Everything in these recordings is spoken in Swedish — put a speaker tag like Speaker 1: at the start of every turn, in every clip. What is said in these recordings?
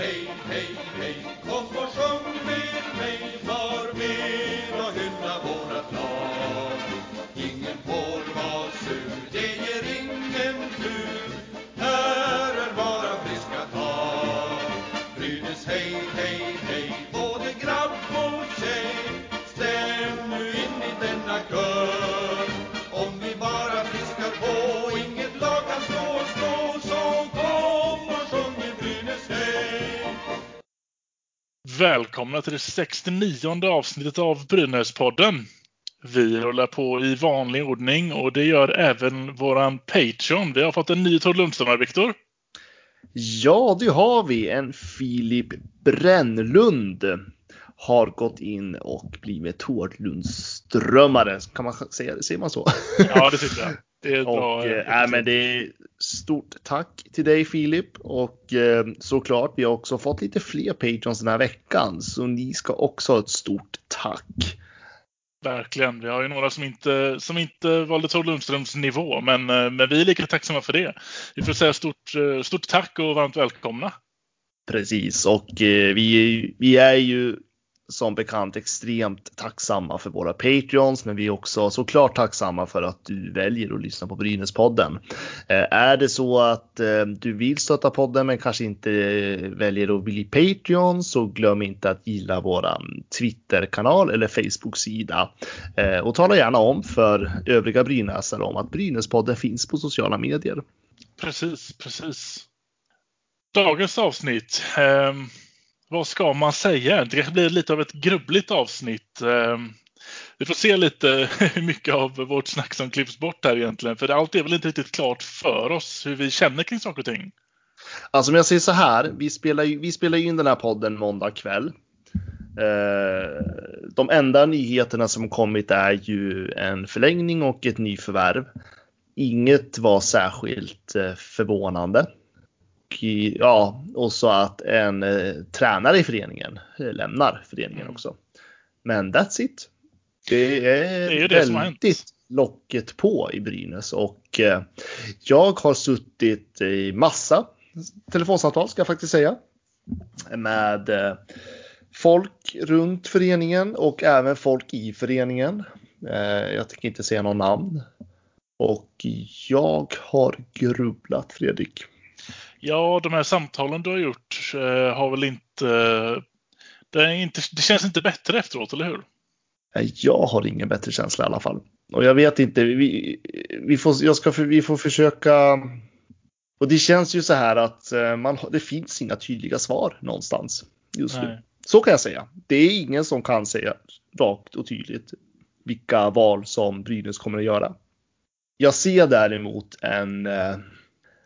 Speaker 1: hey, hey.
Speaker 2: Välkomna till det 69 avsnittet av Brynäspodden. Vi rullar på i vanlig ordning och det gör även våran Patreon. Vi har fått en ny Tord Lundström Viktor.
Speaker 3: Ja, det har vi. En Filip Brännlund har gått in och blivit Tord Lundströmare. Kan man säga det? Säger man så?
Speaker 2: Ja, det tycker jag. Det är ett
Speaker 3: Och,
Speaker 2: bra...
Speaker 3: äh, men det är stort tack till dig Filip och eh, såklart vi har också fått lite fler patrons den här veckan så ni ska också ha ett stort tack.
Speaker 2: Verkligen. Vi har ju några som inte, som inte valde Tord Lundströms nivå, men, eh, men vi är lika tacksamma för det. Vi får säga stort, eh, stort tack och varmt välkomna.
Speaker 3: Precis och eh, vi, vi är ju som bekant extremt tacksamma för våra Patreons, men vi är också såklart tacksamma för att du väljer att lyssna på Brynäspodden. Eh, är det så att eh, du vill stötta podden men kanske inte eh, väljer att bli Patreon så glöm inte att gilla våran Twitterkanal eller Facebook-sida och tala gärna om för övriga Brynäsare om att Brynäspodden finns på sociala medier.
Speaker 2: Precis, precis. Dagens avsnitt. Um vad ska man säga? Det kanske blir lite av ett grubbligt avsnitt. Ehm, vi får se lite hur mycket av vårt snack som klipps bort här egentligen. För allt är väl inte riktigt klart för oss hur vi känner kring saker och ting.
Speaker 3: Alltså om jag säger så här, vi spelar ju, vi spelar ju in den här podden måndag kväll. Ehm, de enda nyheterna som kommit är ju en förlängning och ett nyförvärv. Inget var särskilt eh, förvånande. I- ja, och så att en eh, tränare i föreningen eh, lämnar föreningen
Speaker 2: Mm.
Speaker 3: också. Men that's it. Det är,
Speaker 2: Det är det
Speaker 3: väldigt locket på i Brynäs och eh, jag har suttit i massa telefonsamtal ska jag faktiskt säga. Med eh, folk runt föreningen och även folk i föreningen. Eh, jag tänker inte säga någon namn. Och jag har grubblat Fredrik.
Speaker 2: Ja, de här samtalen du har gjort eh, har väl inte... Det, är inte... det känns inte bättre efteråt, eller hur?
Speaker 3: Nej, Jag har ingen bättre känsla i alla fall. Och jag vet inte, vi, vi, får, jag ska, vi får försöka. Och det känns ju så här att eh, man, det finns inga tydliga svar någonstans just nu.
Speaker 2: Nej.
Speaker 3: Så kan jag säga. Det är ingen som kan säga rakt och tydligt vilka val som Brynäs kommer att göra. Jag ser däremot en, eh,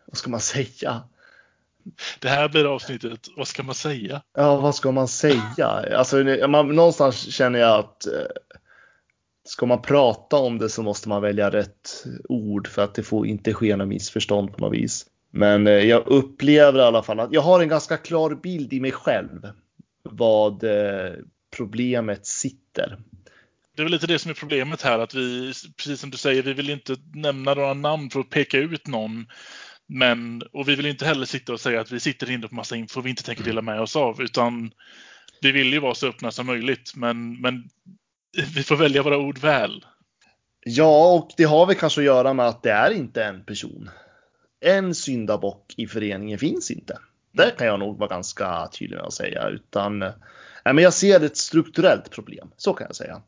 Speaker 3: vad ska man säga?
Speaker 2: Det här blir avsnittet, vad ska man säga?
Speaker 3: Ja, vad ska man säga? Alltså, man, någonstans känner jag att eh, ska man prata om det så måste man välja rätt ord för att det får inte ske något missförstånd på något vis. Men eh, jag upplever i alla fall att jag har en ganska klar bild i mig själv vad eh, problemet sitter.
Speaker 2: Det är väl lite det som är problemet här, att vi, precis som du säger, vi vill inte nämna några namn för att peka ut någon. Men, och vi vill inte heller sitta och säga att vi sitter inne på massa info vi inte tänker dela med oss av, utan vi vill ju vara så öppna som möjligt, men, men vi får välja våra ord väl.
Speaker 3: Ja, och det har väl kanske att göra med att det är inte en person. En syndabock i föreningen finns inte. Det kan jag nog vara ganska tydlig med att säga. Utan, nej, men jag ser ett strukturellt problem, så kan jag säga.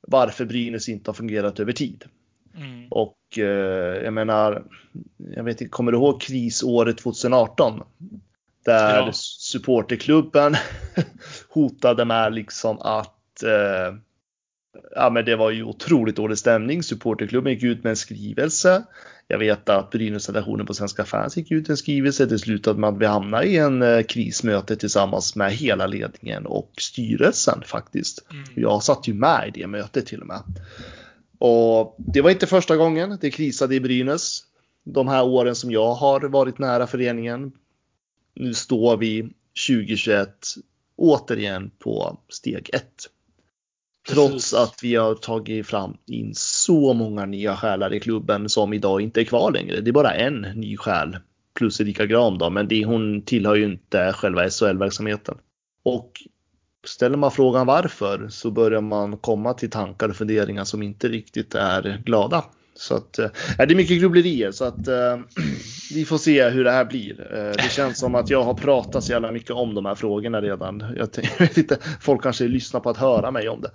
Speaker 3: Varför Brynäs inte har fungerat över tid.
Speaker 2: Mm.
Speaker 3: Och eh, jag menar, jag vet inte, kommer du ihåg krisåret 2018? Där
Speaker 2: Ja.
Speaker 3: supporterklubben hotade med liksom att eh, ja, men det var ju otroligt dålig stämning. Supporterklubben gick ut med en skrivelse. Jag vet att Brynäs-redaktionen på Svenska fans gick ut en skrivelse. Det slutade med att vi hamnade i en eh, krismöte tillsammans med hela ledningen och styrelsen faktiskt.
Speaker 2: Mm.
Speaker 3: Jag satt ju med i det mötet till och med. Och det var inte första gången det krisade i Brynäs. De här åren som jag har varit nära föreningen. Nu står vi 2021 återigen på steg ett. Trots
Speaker 2: Precis.
Speaker 3: att vi har tagit fram in så många nya själar i klubben som idag inte är kvar längre. Det är bara en ny själ plus Erika Gram då, men det, hon tillhör ju inte själva SHL-verksamheten. Och ställer man frågan varför så börjar man komma till tankar och funderingar som inte riktigt är glada. Så att, äh, det är mycket grubblerier så att äh, vi får se hur det här blir. Äh, det känns som att jag har pratat så jävla mycket om de här frågorna redan. Jag, jag vet inte, folk kanske lyssnar på att höra mig om det.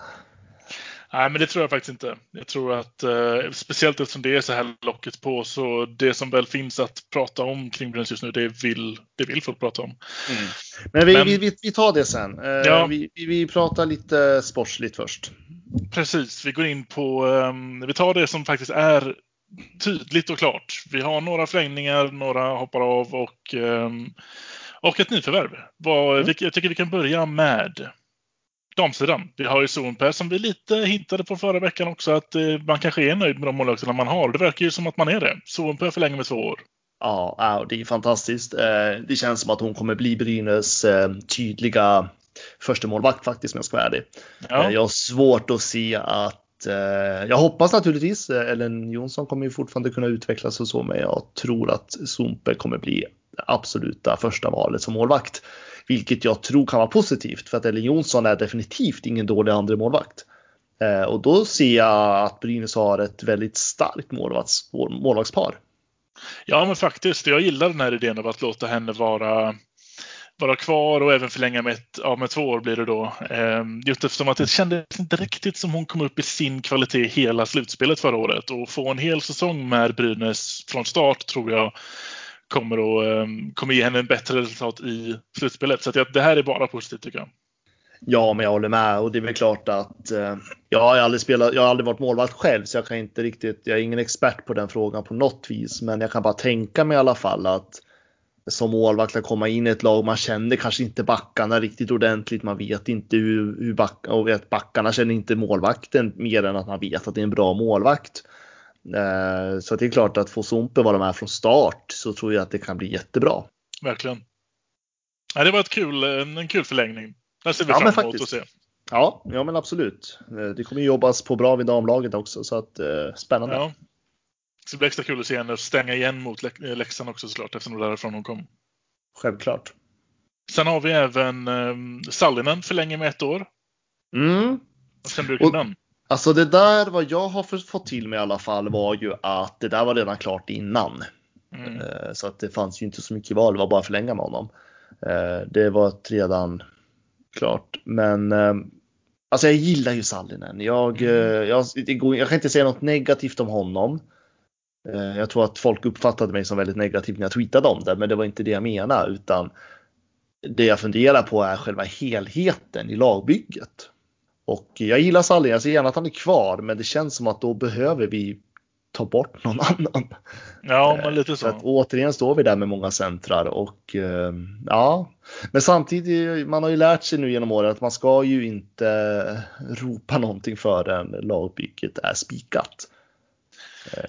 Speaker 2: Nej, men det tror jag faktiskt inte. Jag tror att eh, speciellt eftersom det är så här locket på så det som väl finns att prata om kring Brynäs just nu, det vill, det vill folk prata om. Mm.
Speaker 3: Men, vi, men vi, vi, tar det sen. Eh, ja. vi, vi pratar lite sportsligt först.
Speaker 2: Precis, vi går in på, um, vi tar det som faktiskt är tydligt och klart. Vi har några förlängningar, några hoppar av och, um, och ett nyförvärv. Vad, mm. Jag tycker vi kan börja med damsidan. Vi har ju Zonper som vi lite hintade på förra veckan också att eh, man kanske är nöjd med de målvakterna man har. Det verkar ju som att man är det. Zonper förlänger med två år.
Speaker 3: Ja, det är fantastiskt. Eh, det känns som att hon kommer bli Brynäs eh, tydliga första målvakt faktiskt om jag ska vara ärlig. Ja. Jag har svårt att se att jag hoppas naturligtvis, Ellen Jonsson kommer ju fortfarande kunna utvecklas och så, men jag tror att Zumpe kommer bli det absoluta första valet som målvakt. Vilket jag tror kan vara positivt för att Ellen Jonsson är definitivt ingen dålig andra målvakt. Eh, och då ser jag att Brynäs har ett väldigt starkt målvakts, målvaktspar.
Speaker 2: Ja, men faktiskt. Jag gillar den här idén av att låta henne vara vara kvar och även förlänga med, ett, ja, med två år blir det då. Ehm, just eftersom att det kändes inte riktigt som hon kom upp i sin kvalitet hela slutspelet förra året. Och få en hel säsong med Brynäs från start tror jag kommer, att, ehm, kommer ge henne en bättre resultat i slutspelet. Så att det här är bara positivt tycker jag.
Speaker 3: Ja, men jag håller med och det är väl klart att eh, jag har aldrig spelat. Jag har aldrig varit målvakt själv, så jag kan inte riktigt. Jag är ingen expert på den frågan på något vis, men jag kan bara tänka mig i alla fall att som målvakt att komma in i ett lag. Man känner kanske inte backarna riktigt ordentligt. Man vet inte hur, hur back, och vet, backarna känner inte målvakten mer än att man vet att det är en bra målvakt. Eh, så det är klart att få Sumpe vara med från start så tror jag att det kan bli jättebra.
Speaker 2: Verkligen. Ja, det var ett kul, en kul förlängning. Där ser vi ja, fram emot att se.
Speaker 3: Ja, ja, men absolut. Eh, det kommer jobbas på bra vid damlaget också så att eh, spännande. Ja.
Speaker 2: det blir extra kul att se henne stänga igen mot Leksand också såklart eftersom det därifrån hon kom.
Speaker 3: Självklart.
Speaker 2: Sen har vi även eh, Sallinen förlänger med ett år.
Speaker 3: Mm.
Speaker 2: Känner du kring den?
Speaker 3: Alltså det där, vad jag har fått till mig i alla fall var ju att det där var redan klart innan. Mm. Eh, så att det fanns ju inte så mycket val, det var bara att förlänga med honom. Eh, det var redan klart. Men eh, alltså jag gillar ju Sallinen. Jag, mm. jag, jag kan inte säga något negativt om honom. Jag tror att folk uppfattade mig som väldigt negativ när jag tweetade om det, men det var inte det jag menade utan det jag funderar på är själva helheten i lagbygget. Och jag gillar Salling, jag ser gärna att han är kvar, men det känns som att då behöver vi ta bort någon annan.
Speaker 2: Ja, men lite så.
Speaker 3: Att, återigen står vi där med många centrar och eh, ja, men samtidigt, man har ju lärt sig nu genom året att man ska ju inte ropa någonting förrän lagbygget är spikat.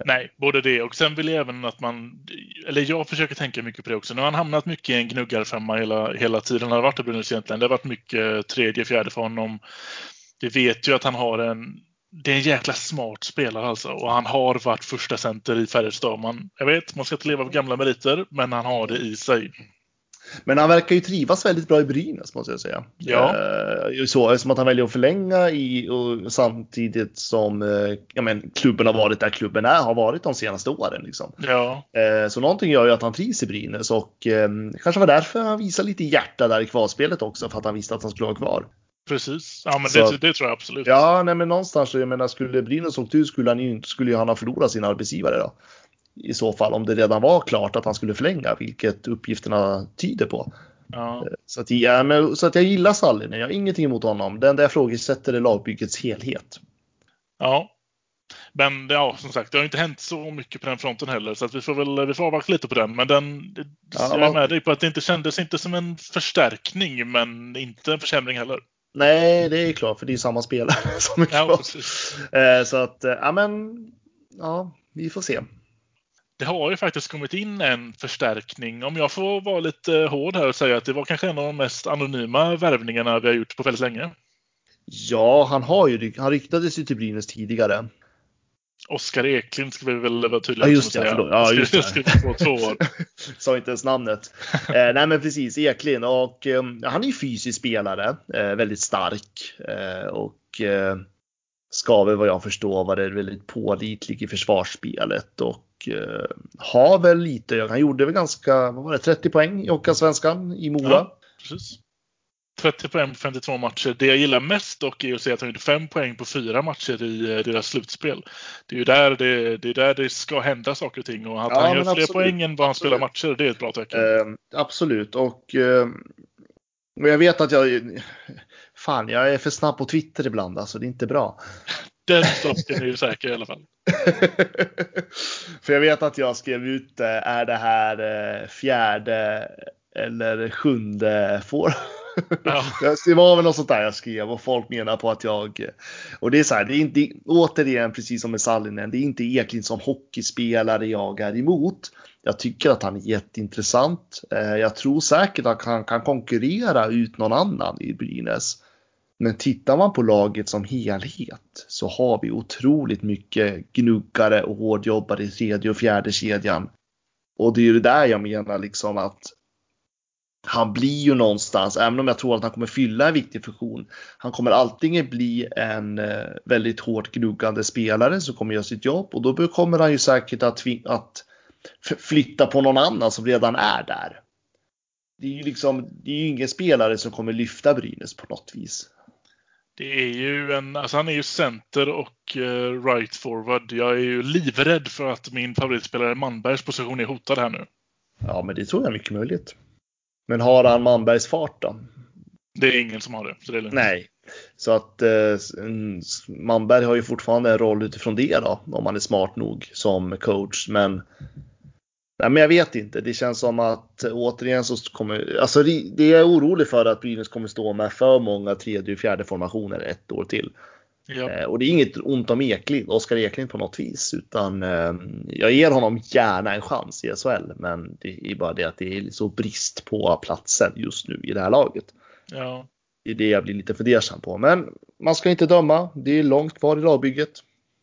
Speaker 2: Nej, både det och sen vill jag även att man, eller jag försöker tänka mycket på det också. Nu har han hamnat mycket i en gnuggarfemma hela, hela tiden. Han har varit i Brynäs egentligen. Det har varit mycket tredje, fjärde för honom vi vet ju att han har en det är en jäkla smart spelare alltså och han har varit första center i Färjestad. Man, jag vet, man ska inte leva på gamla meriter, men han har det i sig.
Speaker 3: Men han verkar ju trivas väldigt bra i Brynäs måste jag säga.
Speaker 2: Ja.
Speaker 3: Eh, så, som att han väljer att förlänga i, och samtidigt som eh, ja, men, klubben har varit där klubben är, har varit de senaste åren. Liksom.
Speaker 2: Ja.
Speaker 3: Eh, så någonting gör ju att han trivs i Brynäs och eh, kanske var därför han visade lite hjärta där i kvalspelet också för att han visste att han skulle vara kvar.
Speaker 2: Precis, ja men det, det, tror jag absolut.
Speaker 3: Ja, nej men någonstans, jag menar skulle Brynäs åkt ut skulle han ju skulle han ha förlorat sin arbetsgivare då. I så fall om det redan var klart att han skulle förlänga, vilket uppgifterna tyder på.
Speaker 2: Ja.
Speaker 3: Så, att, ja, men, så att jag gillar Sallinen, jag har ingenting emot honom. Det enda jag frågesätter är lagbyggets helhet.
Speaker 2: Ja, men ja, som sagt, det har inte hänt så mycket på den fronten heller, så att vi får väl vi får avvakta lite på den. Men den, ja, jag är med dig på att det inte kändes inte som en förstärkning, men inte en försämring heller.
Speaker 3: Nej, det är klart, för det är samma spelare som är kvar. Ja, eh, så att, eh, ja men, ja, vi får se.
Speaker 2: Det har ju faktiskt kommit in en förstärkning. Om jag får vara lite hård här och säga att det var kanske en av de mest anonyma värvningarna vi har gjort på väldigt länge.
Speaker 3: Ja, han har ju, han ryktades ju till Brynäs tidigare.
Speaker 2: Oskar Eklind ska vi väl vara tydliga
Speaker 3: Ja,
Speaker 2: med
Speaker 3: just
Speaker 2: att
Speaker 3: det, förlåt. Ja, just det.
Speaker 2: Skriv på två år.
Speaker 3: Sa inte ens namnet. eh, nej men precis, Eklind. Och eh, han är ju fysisk spelare. Eh, väldigt stark. Eh, och eh, ska väl vad jag förstår vara väldigt pålitlig i försvarsspelet. Och eh, har väl lite, han gjorde väl ganska, vad var det, 30 poäng i Hockeyallsvenskan i Mora.
Speaker 2: Ja. Precis. 30 poäng på 52 matcher. Det jag gillar mest dock är att se att han gjorde 5 poäng på fyra matcher i eh, deras slutspel. Det är ju där det, det, är där det ska hända saker och ting. Och att
Speaker 3: Ja,
Speaker 2: han gör fler
Speaker 3: absolut.
Speaker 2: poäng än vad han spelar matcher, det är ett bra tecken.
Speaker 3: Eh, absolut. Och, eh, och jag vet att jag, fan jag är för snabb på Twitter ibland alltså, det är inte bra.
Speaker 2: Den saken är ju säker i alla fall.
Speaker 3: För jag vet att jag skrev ut, eh, är det här eh, fjärde eller sjunde får?
Speaker 2: Ja.
Speaker 3: Det var väl något sånt där jag skrev och folk menar på att jag... Och det är så här, det är inte, återigen precis som med Sallinen, det är inte Eklind som hockeyspelare jag är emot. Jag tycker att han är jätteintressant. Eh, Jag tror säkert att han kan konkurrera ut någon annan i Brynäs. Men tittar man på laget som helhet så har vi otroligt mycket gnuggare och hårdjobbare i tredje och fjärde kedjan. Och det är ju det där jag menar liksom att han blir ju någonstans, även om jag tror att han kommer fylla en viktig funktion, han kommer alltid bli en eh, väldigt hårt gnuggande spelare som kommer göra sitt jobb och då kommer han ju säkert att, att flytta på någon annan som redan är där. Det är ju liksom, det är ju ingen spelare som kommer lyfta Brynäs på något vis.
Speaker 2: Det är ju en, alltså han är ju center och eh, right forward. Jag är ju livrädd för att min favoritspelare Manbergs position är hotad här nu.
Speaker 3: Ja, men det tror jag är mycket möjligt. Men har han Manbergs fart då?
Speaker 2: Det är ingen som har det. Så det.
Speaker 3: Nej. Så att eh, Manberg har ju fortfarande en roll utifrån det då, om han är smart nog som coach. Men, nej, men jag vet inte. Det känns som att eh, återigen så kommer, alltså det det är jag orolig för att Brynäs kommer stå med för många tredje och fjärde formationer ett år till.
Speaker 2: Ja.
Speaker 3: Eh, och det är inget ont om Eklind, Oskar Eklind på något vis, utan eh, jag ger honom gärna en chans i SHL. Men det är bara det att det är så brist på platsen just nu i det här laget.
Speaker 2: ja.
Speaker 3: Det är det jag blir lite fundersam på. Men man ska inte döma. Det är långt kvar i lagbygget.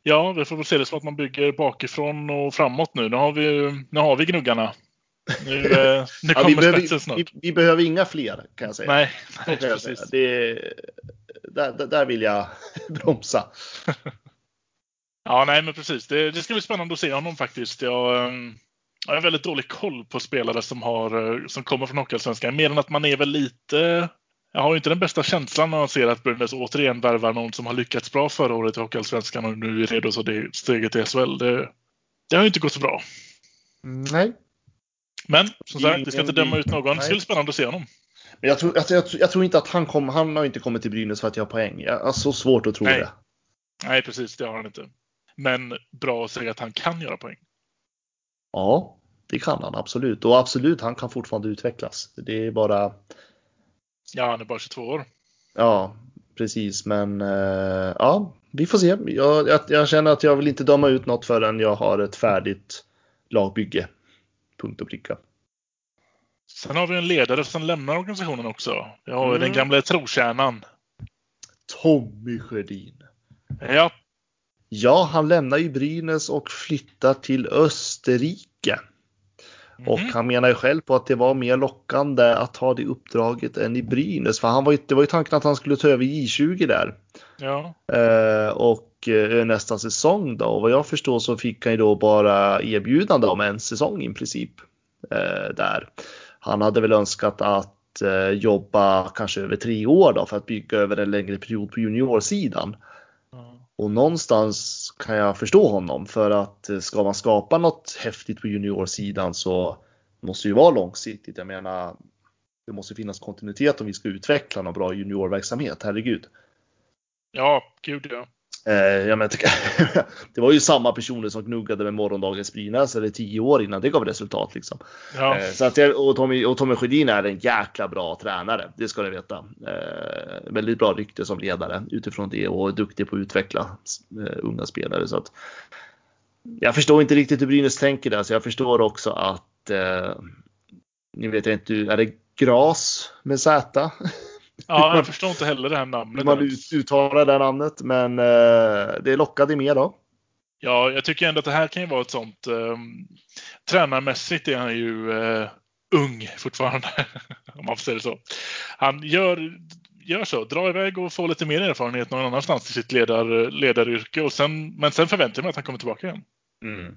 Speaker 2: Ja, vi får väl se det som att man bygger bakifrån och framåt nu. Nu har vi, nu har vi gnuggarna. Nu, eh, nu
Speaker 3: Ja, vi,
Speaker 2: kommer
Speaker 3: behöver,
Speaker 2: spetsen snart.
Speaker 3: vi, vi behöver inga fler kan jag säga.
Speaker 2: Nej,
Speaker 3: Så
Speaker 2: nej
Speaker 3: jag säga.
Speaker 2: precis.
Speaker 3: Det, där, där, vill jag bromsa.
Speaker 2: Ja, nej men precis. Det, det ska bli spännande att se honom faktiskt. Jag, ehm, jag har väldigt dålig koll på spelare som, har, eh, som kommer från Hockeyallsvenskan. Mer än att man är väl lite... Jag har ju inte den bästa känslan när man ser att Brynäs återigen värvar någon som har lyckats bra förra året i Hockeyallsvenskan och nu är redo ta det steget till SHL. Det, det har ju inte gått så bra.
Speaker 3: Nej.
Speaker 2: Men som sagt, vi ska inte döma ut någon. Det bli spännande att se honom.
Speaker 3: Men jag tror, alltså, jag, tror- jag tror inte att han kommer. Han har inte kommit till Brynäs för att jag har poäng. Jag har så svårt att tro
Speaker 2: Nej.
Speaker 3: det.
Speaker 2: Nej, precis. Det har han inte. Men bra att säga att han kan göra poäng.
Speaker 3: Ja, det kan han absolut. Och absolut, han kan fortfarande utvecklas. Det är bara,
Speaker 2: Ja, han är bara 22 år.
Speaker 3: ja, precis. Men eh, ja, vi får se. Jag, jag, jag känner att jag vill inte döma ut något förrän jag har ett färdigt lagbygge. Punkt och pricka.
Speaker 2: Sen har vi en ledare som lämnar organisationen också. Vi har
Speaker 3: Mm.
Speaker 2: den gamla trotjänaren.
Speaker 3: Tommy Sjödin.
Speaker 2: Ja,
Speaker 3: Ja, han lämnar ju Brynäs och flyttar till Österrike. Och
Speaker 2: Mhm.
Speaker 3: han menar ju själv på att det var mer lockande att ha det uppdraget än i Brynäs. För han var ju, det var ju tanken att han skulle ta över J20 där.
Speaker 2: ja,
Speaker 3: Eh, och eh, nästa säsong då. Och vad jag förstår så fick han ju då bara erbjudande om en säsong i princip. Eh, där. Han hade väl önskat att eh, jobba kanske över tre år då för att bygga över en längre period på juniorsidan. Och någonstans kan jag förstå honom för att eh, ska man skapa något häftigt på juniorsidan så måste det ju vara långsiktigt. Jag menar, det måste finnas kontinuitet om vi ska utveckla någon bra juniorverksamhet, herregud.
Speaker 2: ja gud ja.
Speaker 3: Eh, jag menar, det var ju samma personer som gnuggade med morgondagens Brynäs eller tio år innan det gav resultat. Liksom.
Speaker 2: ja.
Speaker 3: Eh, så att jag, och, Tommy, och Tommy Sjödin är en jäkla bra tränare, det ska ni veta. Eh, väldigt bra rykte som ledare utifrån det och duktig på att utveckla eh, unga spelare. Så att, jag förstår inte riktigt hur Brynäs tänker där, så jag förstår också att eh, ni vet jag inte, är det Gras med Z?
Speaker 2: ja, jag förstår inte heller det här namnet.
Speaker 3: Man uttalar det namnet, men eh, det lockade mer då.
Speaker 2: Ja, jag tycker ändå att det här kan ju vara ett sånt. Eh, tränarmässigt är han ju eh, ung fortfarande, om man får säga det så. Han gör, gör så, dra iväg och få lite mer erfarenhet någon annanstans i sitt ledar, ledaryrke. Och sen, men sen förväntar jag mig att han kommer tillbaka igen.
Speaker 3: Mm.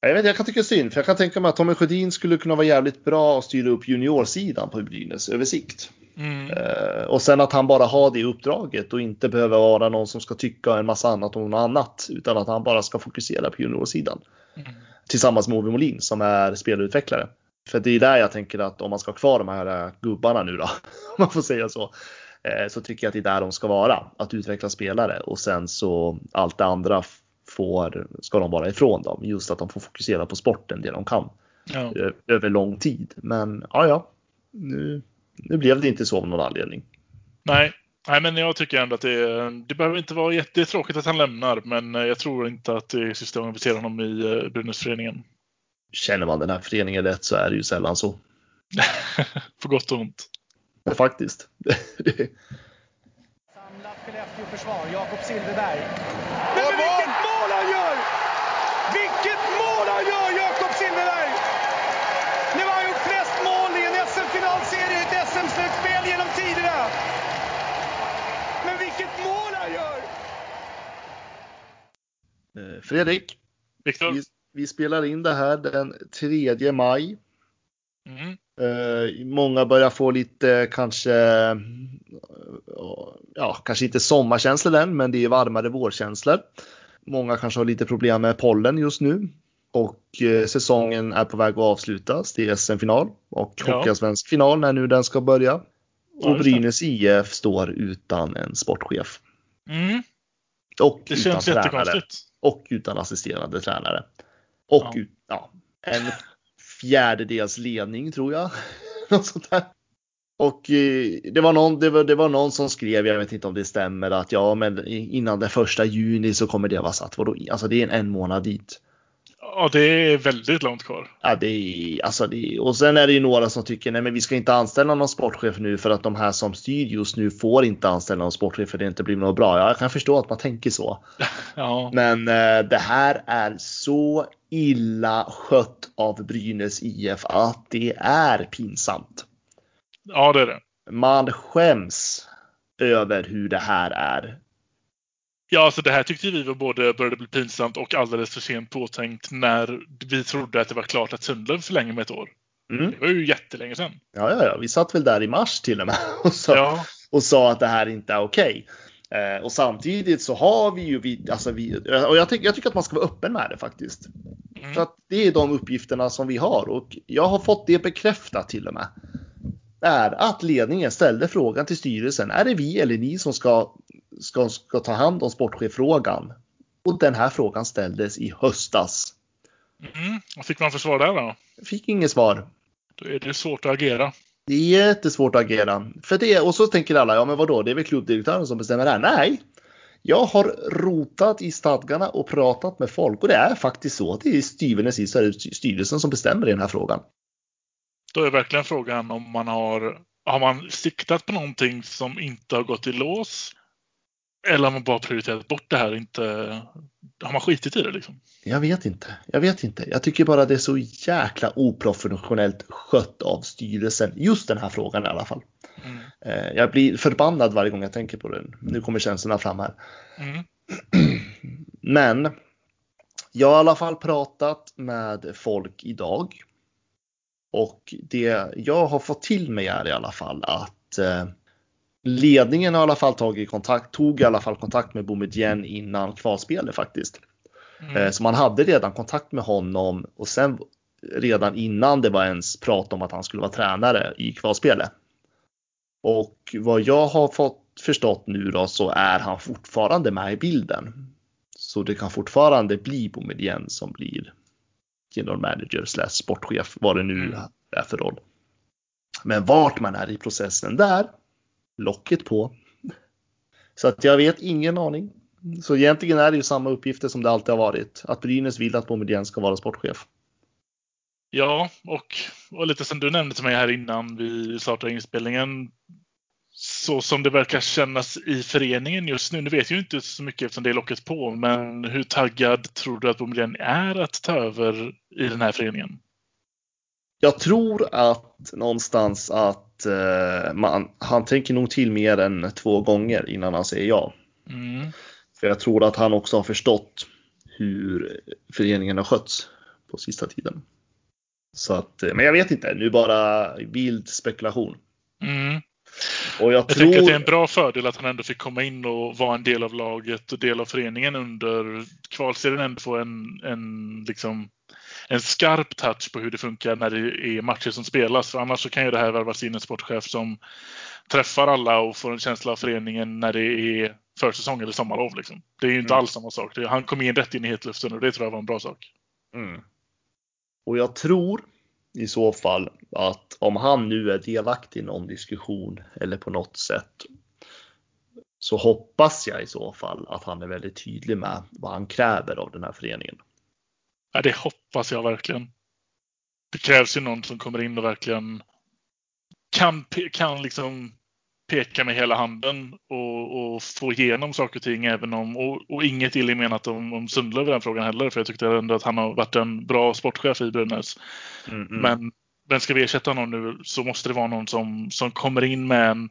Speaker 3: Jag, vet, jag kan tycka synd, för jag kan tänka mig att Tommy Sjödin skulle kunna vara jävligt bra att styra upp juniorsidan på Brynäs över sikt. Mm. Uh, och sen att han bara har det uppdraget och inte behöver vara någon som ska tycka en massa annat om något annat. Utan att han bara ska fokusera på juniorsidan. Mm. Tillsammans med Ove Molin som är spelutvecklare. För det är där jag tänker att om man ska ha kvar de här gubbarna nu då, om man får säga så. Uh, så tycker jag att det är där de ska vara. Att utveckla spelare och sen så allt det andra får, ska de vara ifrån dem. Just att de får fokusera på sporten, det de kan. Ja. Över lång tid. Men ja, ja. Nu, nu blev det inte så av någon anledning.
Speaker 2: Nej, Nej, men jag tycker ändå att det, det behöver inte vara jättetråkigt att han lämnar, men jag tror inte att det är system att se honom i eh, Brynäsföreningen.
Speaker 3: Känner man den här föreningen rätt så är det ju sällan så.
Speaker 2: På gott och ont.
Speaker 3: Ja, faktiskt.
Speaker 4: Samlat Skellefteå-försvar, Jakob Silfverberg. Men vilket mål han gör! Vilket mål han gör, Jakob Silfverberg! Nu har han gjort flest mål i en SM-finalserie i ett SM-slutspel genom tiderna. Men vilket mål han gör!
Speaker 3: Eh, Fredrik.
Speaker 2: Viktor.
Speaker 3: Vi, vi, spelar in det här den 3 maj. Mm. Uh, många börjar få lite kanske, ja, kanske inte sommarkänslor än, men det är varmare vårkänslor. Många kanske har lite problem med pollen just nu och uh, säsongen är på väg att avslutas. Det är SM-final och ja. Hockeyallsvensk final när nu den ska börja. Och Brynäs IF står utan en sportchef.
Speaker 2: Mm.
Speaker 3: Och det utan tränare. Och utan assisterande tränare. Och ja. Ut, ja, en fjärdedels ledning tror jag. Något sånt där. Och eh, det var, någon, det, var, det var någon som skrev, jag vet inte om det stämmer, att ja men innan den första juni så kommer det vara satt. Vadå? Alltså det är en, en månad dit.
Speaker 2: Ja, det är väldigt långt kvar.
Speaker 3: Ja, det är, alltså det är, och sen är det ju några som tycker nej men vi ska inte anställa någon sportchef nu för att de här som styr just nu får inte anställa någon sportchef för det inte blir något bra. Ja, jag kan förstå att man tänker så.
Speaker 2: ja.
Speaker 3: Men eh, det här är så illa skött av Brynäs IF att det är pinsamt.
Speaker 2: Ja, det är det.
Speaker 3: Man skäms över hur det här är.
Speaker 2: Ja, alltså det här tyckte vi var både började bli pinsamt och alldeles för sent påtänkt när vi trodde att det var klart att Sundlöv förlänger med ett år. Mm. Det var ju jättelänge sedan.
Speaker 3: Ja, ja, ja, vi satt väl där i mars till och med och sa, ja. och sa att det här inte är okej. Eh, och samtidigt så har vi ju, vi, alltså vi, och jag, tyck, jag tycker att man ska vara öppen med det faktiskt. Mm. För att det är de uppgifterna som vi har och jag har fått det bekräftat till och med. Är att ledningen ställde frågan till styrelsen. Är det vi eller ni som ska, ska, ska ta hand om sportcheffrågan? Och den här frågan ställdes i höstas.
Speaker 2: Mm. Vad fick man för svar där då?
Speaker 3: Fick inget svar.
Speaker 2: Då är det svårt att agera.
Speaker 3: Det är jättesvårt att agera. För det, och så tänker alla, ja men vadå, det är väl klubbdirektören som bestämmer det här. Nej, jag har rotat i stadgarna och pratat med folk och det är faktiskt så. Det är styvende sist styrelsen som bestämmer i den här frågan.
Speaker 2: Då är verkligen frågan om man har, har man siktat på någonting som inte har gått i lås? Eller har man bara prioriterat bort det här? Inte, har man skitit i det liksom?
Speaker 3: Jag vet inte. Jag vet inte. Jag tycker bara det är så jäkla oprofessionellt skött av styrelsen. Just den här frågan i alla fall. Mm. Eh, jag blir förbannad varje gång jag tänker på den. Nu kommer känslorna fram här. Mm. Men jag har i alla fall pratat med folk idag. Och det jag har fått till mig är i alla fall att eh, ledningen har i alla fall tagit kontakt, tog i alla fall kontakt med Boumedienne innan kvalspelet faktiskt. Mm. Eh, så man hade redan kontakt med honom och sen redan innan det var ens prat om att han skulle vara tränare i kvalspelet. Och vad jag har fått förstått nu då så är han fortfarande med i bilden. Så det kan fortfarande bli Boumedienne som blir general manager slash sportchef, vad det nu mm. är för roll. Men vart man är i processen där, locket på. Så att jag vet ingen aning. Så egentligen är det ju samma uppgifter som det alltid har varit. Att Brynäs vill att Bomedien ska vara sportchef.
Speaker 2: Ja, och, och lite som du nämnde till mig här innan vi startade inspelningen så som det verkar kännas i föreningen just nu. Nu vet jag ju inte så mycket eftersom det är locket på, men hur taggad tror du att Bomedien är att ta över i den här föreningen?
Speaker 3: Jag tror att någonstans att eh, man, han tänker nog till mer än två gånger innan han säger ja.
Speaker 2: Mm.
Speaker 3: För jag tror att han också har förstått hur föreningen har skötts på sista tiden. Så att, eh, men jag vet inte, nu bara vild spekulation.
Speaker 2: Mm.
Speaker 3: Och jag,
Speaker 2: Jag
Speaker 3: tror...
Speaker 2: tänker att det är en bra fördel att han ändå fick komma in och vara en del av laget och del av föreningen under kvalserien. Ändå få en, en, liksom, en skarp touch på hur det funkar när det är matcher som spelas. För annars så kan ju det här värvas in en sportchef som träffar alla och får en känsla av föreningen när det är försäsong eller sommarlov. Liksom. Det är ju inte
Speaker 3: Mm.
Speaker 2: alls samma sak. Han kom in rätt in i hetluften och det tror jag var en bra sak.
Speaker 3: Mm. Och jag tror i så fall att om han nu är delaktig i någon diskussion eller på något sätt så hoppas jag i så fall att han är väldigt tydlig med vad han kräver av den här föreningen.
Speaker 2: Ja, det hoppas jag verkligen. Det krävs ju någon som kommer in och verkligen kan, kan liksom peka med hela handen och, och få igenom saker och ting. Även om, och, och inget illa menat om, om Sundlöv i den frågan heller. För jag tyckte ändå att han har varit en bra sportchef i Brynäs.
Speaker 3: Mm, mm.
Speaker 2: Men, men ska vi ersätta någon nu så måste det vara någon som, som kommer in med en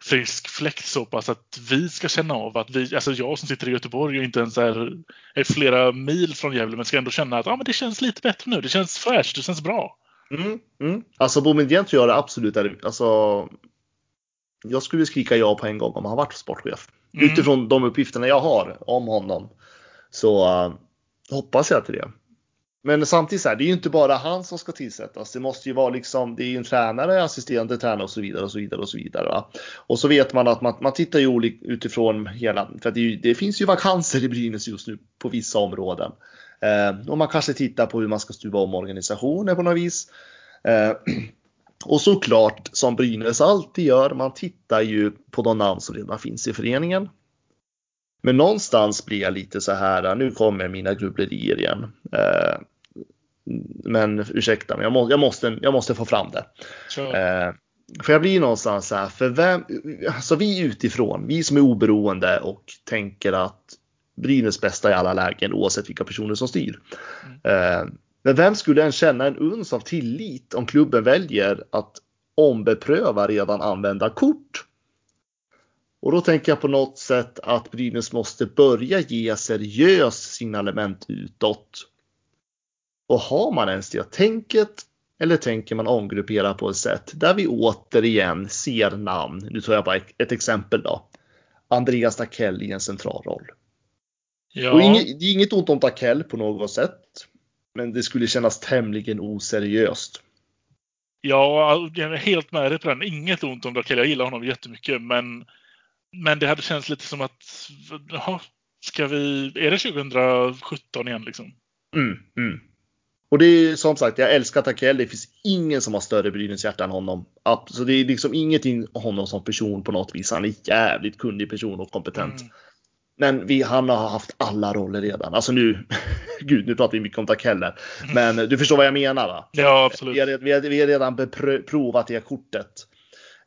Speaker 2: frisk fläkt så pass att vi ska känna av att vi, alltså jag som sitter i Göteborg och inte ens är, är flera mil från Gävle men ska ändå känna att ah, men det känns lite bättre nu. Det känns fräscht, det känns bra.
Speaker 3: Mm, mm. Alltså Boumedienne tror jag det absolut är, alltså jag skulle skrika ja på en gång om han varit sportchef.
Speaker 2: Mm.
Speaker 3: Utifrån de uppgifterna jag har om honom så uh, hoppas jag till det. Men samtidigt så här, det är ju inte bara han som ska tillsättas. Det måste ju vara liksom, det är ju en tränare, assisterande tränare och så vidare och så vidare och så vidare. Va? Och så vet man att man, man tittar ju olika utifrån hela, för att det, ju, det finns ju vakanser i Brynäs just nu på vissa områden. Eh, och man kanske tittar på hur man ska stuva om organisationer på något vis. Eh, och såklart, som Brynäs alltid gör, man tittar ju på de namn som redan finns i föreningen. Men någonstans blir jag lite så här, nu kommer mina grubblerier igen. Eh, men ursäkta mig, jag, må, jag, måste, jag måste få fram det.
Speaker 2: Så,
Speaker 3: Eh, för jag blir någonstans så här, för vem, alltså vi utifrån, vi som är oberoende och tänker att Brynäs bästa i alla lägen oavsett vilka personer som styr. Eh, men vem skulle än känna en uns av tillit om klubben väljer att ombepröva redan använda kort? Och då tänker jag på något sätt att Brynäs måste börja ge seriös signalement utåt. Och har man ens det tänket eller tänker man omgruppera på ett sätt där vi återigen ser namn. Nu tar jag bara ett, exempel då. Andreas Takell i en central roll.
Speaker 2: ja,
Speaker 3: Och inget, det är inget ont om Takell på något sätt. Men det skulle kännas tämligen oseriöst.
Speaker 2: ja, jag är helt med dig på den. Inget ont om Dakell. Jag gillar honom jättemycket. Men, men det hade känts lite som att, jaha, ska vi, är det 2017 igen liksom?
Speaker 3: Mm, mm. Och det är som sagt, jag älskar Takell. Det finns ingen som har större Brynäs hjärta än honom. Så det är liksom ingenting om honom som person på något vis. Han är jävligt kunnig person och kompetent.
Speaker 2: Mm.
Speaker 3: Men vi, han har haft alla roller redan. Alltså nu, gud, nu pratar vi mycket om Takell här. Men du förstår vad jag menar va?
Speaker 2: Ja, absolut.
Speaker 3: Vi har, vi har, vi har redan provat det kortet.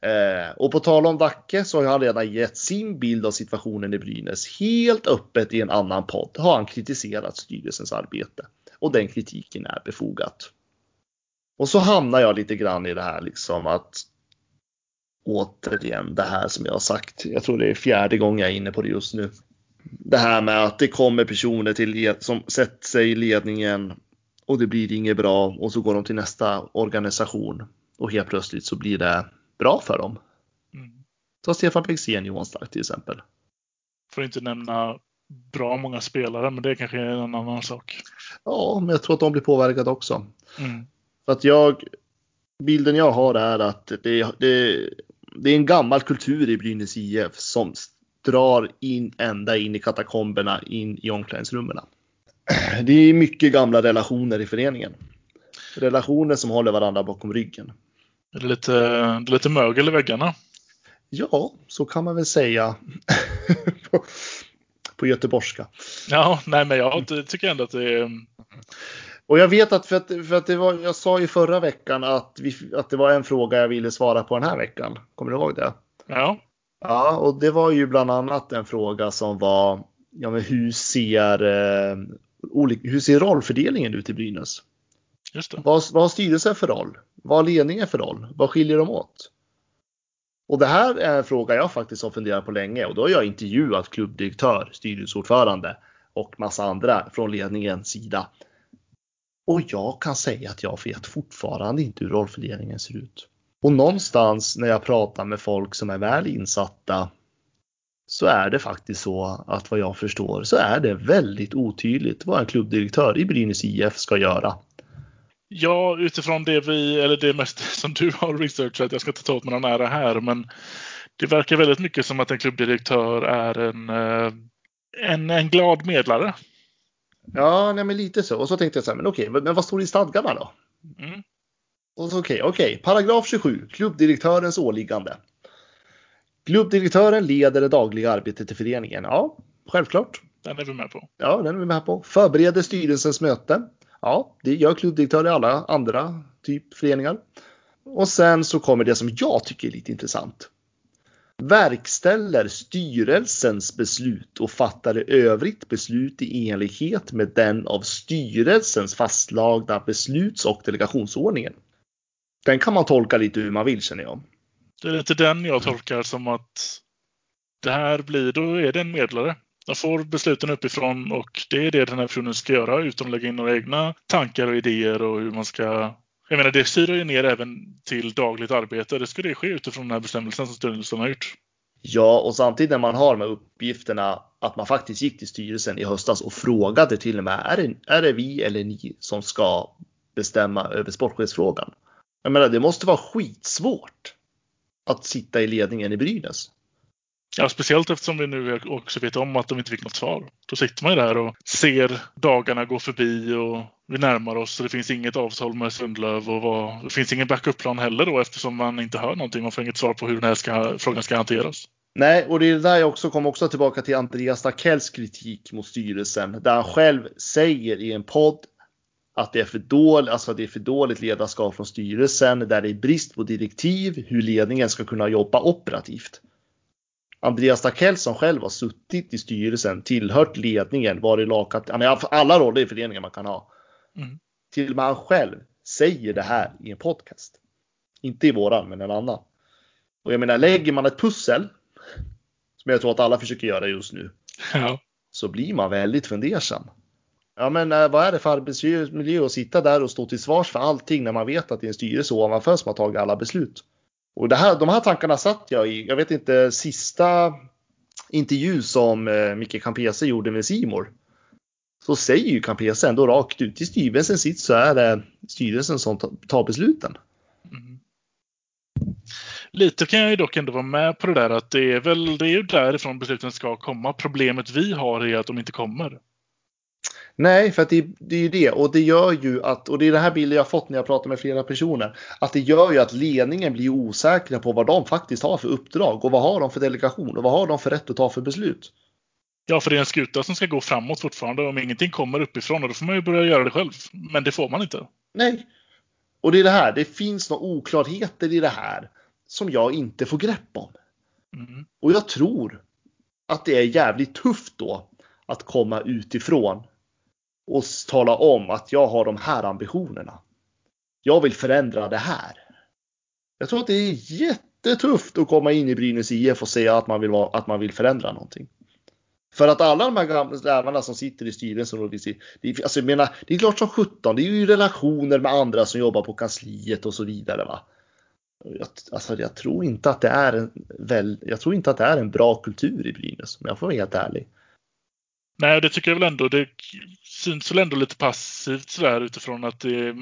Speaker 3: Eh, och på tal om Dacke så har han redan gett sin bild av situationen i Brynäs helt öppet i en annan podd. Har han kritiserat styrelsens arbete och den kritiken är befogat. Och så hamnar jag lite grann i det här liksom att återigen det här som jag har sagt. Jag tror det är fjärde gången jag är inne på det just nu. Det här med att det kommer personer till som sätter sig i ledningen och det blir inget bra och så går de till nästa organisation och helt plötsligt så blir det bra för dem.
Speaker 2: Mm.
Speaker 3: Ta Stefan Bengtzén, Johan Stark till exempel.
Speaker 2: Får inte nämna bra många spelare, men det kanske är en annan sak.
Speaker 3: Ja, men jag tror att de blir påverkade också.
Speaker 2: Mm.
Speaker 3: För att jag, bilden jag har är att det, det, det är en gammal kultur i Brynäs IF som drar in ända in i katakomberna, in i omklädningsrummen. Det är mycket gamla relationer i föreningen. Relationer som håller varandra bakom ryggen.
Speaker 2: Är det, lite, det är lite mögel i väggarna?
Speaker 3: Ja, så kan man väl säga på, göteborgska.
Speaker 2: Ja, nej men jag ty- tycker ändå att det är...
Speaker 3: Och jag vet att för att, för att det var, jag sa ju förra veckan att, vi, att det var en fråga jag ville svara på den här veckan. Kommer du ihåg det?
Speaker 2: Ja,
Speaker 3: Ja, och det var ju bland annat en fråga som var ja, men hur ser eh, olika, hur ser rollfördelningen ut i Brynäs?
Speaker 2: Just det.
Speaker 3: Vad, vad har styrelsen för roll? Vad har ledningen för roll? Vad skiljer de åt? Och det här är en fråga jag faktiskt har funderat på länge och då har jag intervjuat klubbdirektör, styrelseordförande och massa andra från ledningens sida. Och jag kan säga att jag vet fortfarande inte hur rollfördelningen ser ut. Och någonstans när jag pratar med folk som är väl insatta så är det faktiskt så att vad jag förstår så är det väldigt otydligt vad en klubbdirektör i Brynäs IF ska göra.
Speaker 2: Ja, utifrån det vi, eller det mest som du har researchat, jag ska inte ta åt mig någon ära här, men det verkar väldigt mycket som att en klubbdirektör är en, eh, en, en glad medlare.
Speaker 3: Ja, nej, men lite så. Och så tänkte jag så här, men okej, men vad står det i stadgarna då?
Speaker 2: Mm.
Speaker 3: Och så okej, okej, paragraf 27, klubbdirektörens åliggande. Klubbdirektören leder det dagliga arbetet i föreningen. Ja, självklart.
Speaker 2: Den är vi med på.
Speaker 3: Ja, den är vi med på. Förbereder styrelsens möte. Ja, det gör klubbdirektörer i alla andra typ föreningar. Och sen så kommer det som jag tycker är lite intressant. Verkställer styrelsens beslut och fattar i övrigt beslut i enlighet med den av styrelsens fastlagda besluts och delegationsordningen. Den kan man tolka lite hur man vill känner jag.
Speaker 2: Det är lite den jag tolkar som att det här blir, då är det en medlare. De får besluten uppifrån och det är det den här personen ska göra utan att lägga in några egna tankar och idéer och hur man ska jag menar, det styr ju ner även till dagligt arbete. Det ska det ske utifrån den här bestämmelsen som styrelsen har gjort.
Speaker 3: Ja, och samtidigt när man har med uppgifterna att man faktiskt gick till styrelsen i höstas och frågade till och med är det, är det vi eller ni som ska bestämma över sportchefsfrågan? Jag menar, det måste vara skitsvårt att sitta i ledningen i Brynäs.
Speaker 2: Ja, speciellt eftersom vi nu också vet om att de inte fick något svar. Då sitter man ju där och ser dagarna gå förbi och vi närmar oss och det finns inget avtal med Sundlöv och vad, det finns ingen backup-plan heller då eftersom man inte hör någonting. Man får inget svar på hur den här ska, frågan ska hanteras.
Speaker 3: Nej, och det är där jag också kom också tillbaka till Andreas Dakells kritik mot styrelsen där han själv säger i en podd att det är för dåligt, alltså det är för dåligt ledarskap från styrelsen där det är brist på direktiv hur ledningen ska kunna jobba operativt. Andreas Dackell som själv har suttit i styrelsen, tillhört ledningen, varit lakat, han har alla roller i föreningen man kan ha. Mm. Till och med han själv säger det här i en podcast. Inte i våran, men en annan. Och jag menar, lägger man ett pussel, som jag tror att alla försöker göra just nu,
Speaker 2: ja.
Speaker 3: så blir man väldigt fundersam. Ja, men eh, vad är det för arbetsmiljö att sitta där och stå till svars för allting när man vet att det är en styrelse ovanför som har tagit alla beslut? Och det här, de här tankarna satt jag i, jag vet inte, sista intervju som eh, Micke Campese gjorde med Simor. Så säger ju Campese ändå rakt ut, i styrelsen sitt så är det styrelsen som tar besluten. Mm.
Speaker 2: Lite kan jag ju dock ändå vara med på det där att det är väl det är ju därifrån besluten ska komma. Problemet vi har är att de inte kommer.
Speaker 3: Nej, för att det, det är ju det och det gör ju att, och det är den här bilden jag fått när jag pratar med flera personer, att det gör ju att ledningen blir osäkra på vad de faktiskt har för uppdrag och vad har de för delegation och vad har de för rätt att ta för beslut.
Speaker 2: Ja, för det är en skuta som ska gå framåt fortfarande. Om ingenting kommer uppifrån, och då får man ju börja göra det själv. Men det får man inte.
Speaker 3: Nej. Och det är det här, det finns några oklarheter i det här som jag inte får grepp om. Mm. Och jag tror att det är jävligt tufft då att komma utifrån och tala om att jag har de här ambitionerna. Jag vill förändra det här. Jag tror att det är jättetufft att komma in i Brynäs IF och säga att man vill, vara, att man vill förändra någonting. För att alla de här gamla rävarna som sitter i styrelsen och det, alltså jag menar, det är klart som sjutton, det är ju relationer med andra som jobbar på kansliet och så vidare. Va? Jag, alltså jag tror inte att det är en väl, jag tror inte att det är en bra kultur i Brynäs om jag får vara helt ärlig.
Speaker 2: Nej, det tycker jag väl ändå. Det syns väl ändå lite passivt sådär utifrån att det är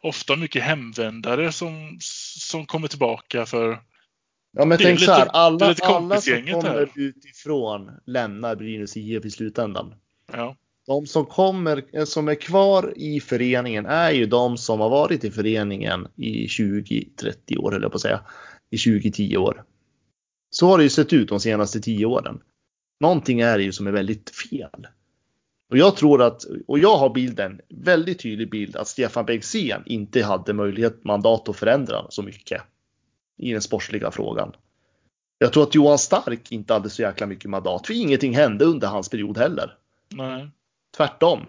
Speaker 2: ofta mycket hemvändare som, som kommer tillbaka för
Speaker 3: Ja men tänk lite, så här, alla, alla som kommer här. utifrån lämnar Brynäs IF i slutändan.
Speaker 2: Ja.
Speaker 3: De som kommer, som är kvar i föreningen är ju de som har varit i föreningen i 20-30 år, eller på att säga. I 20-10 år. Så har det ju sett ut de senaste 10 åren. Någonting är det ju som är väldigt fel. Och jag tror att, och jag har bilden, väldigt tydlig bild att Stefan Bengtzén inte hade möjlighet, mandat att förändra så mycket i den sportsliga frågan. Jag tror att Johan Stark inte hade så jäkla mycket mandat, för ingenting hände under hans period heller.
Speaker 2: Nej.
Speaker 3: Tvärtom.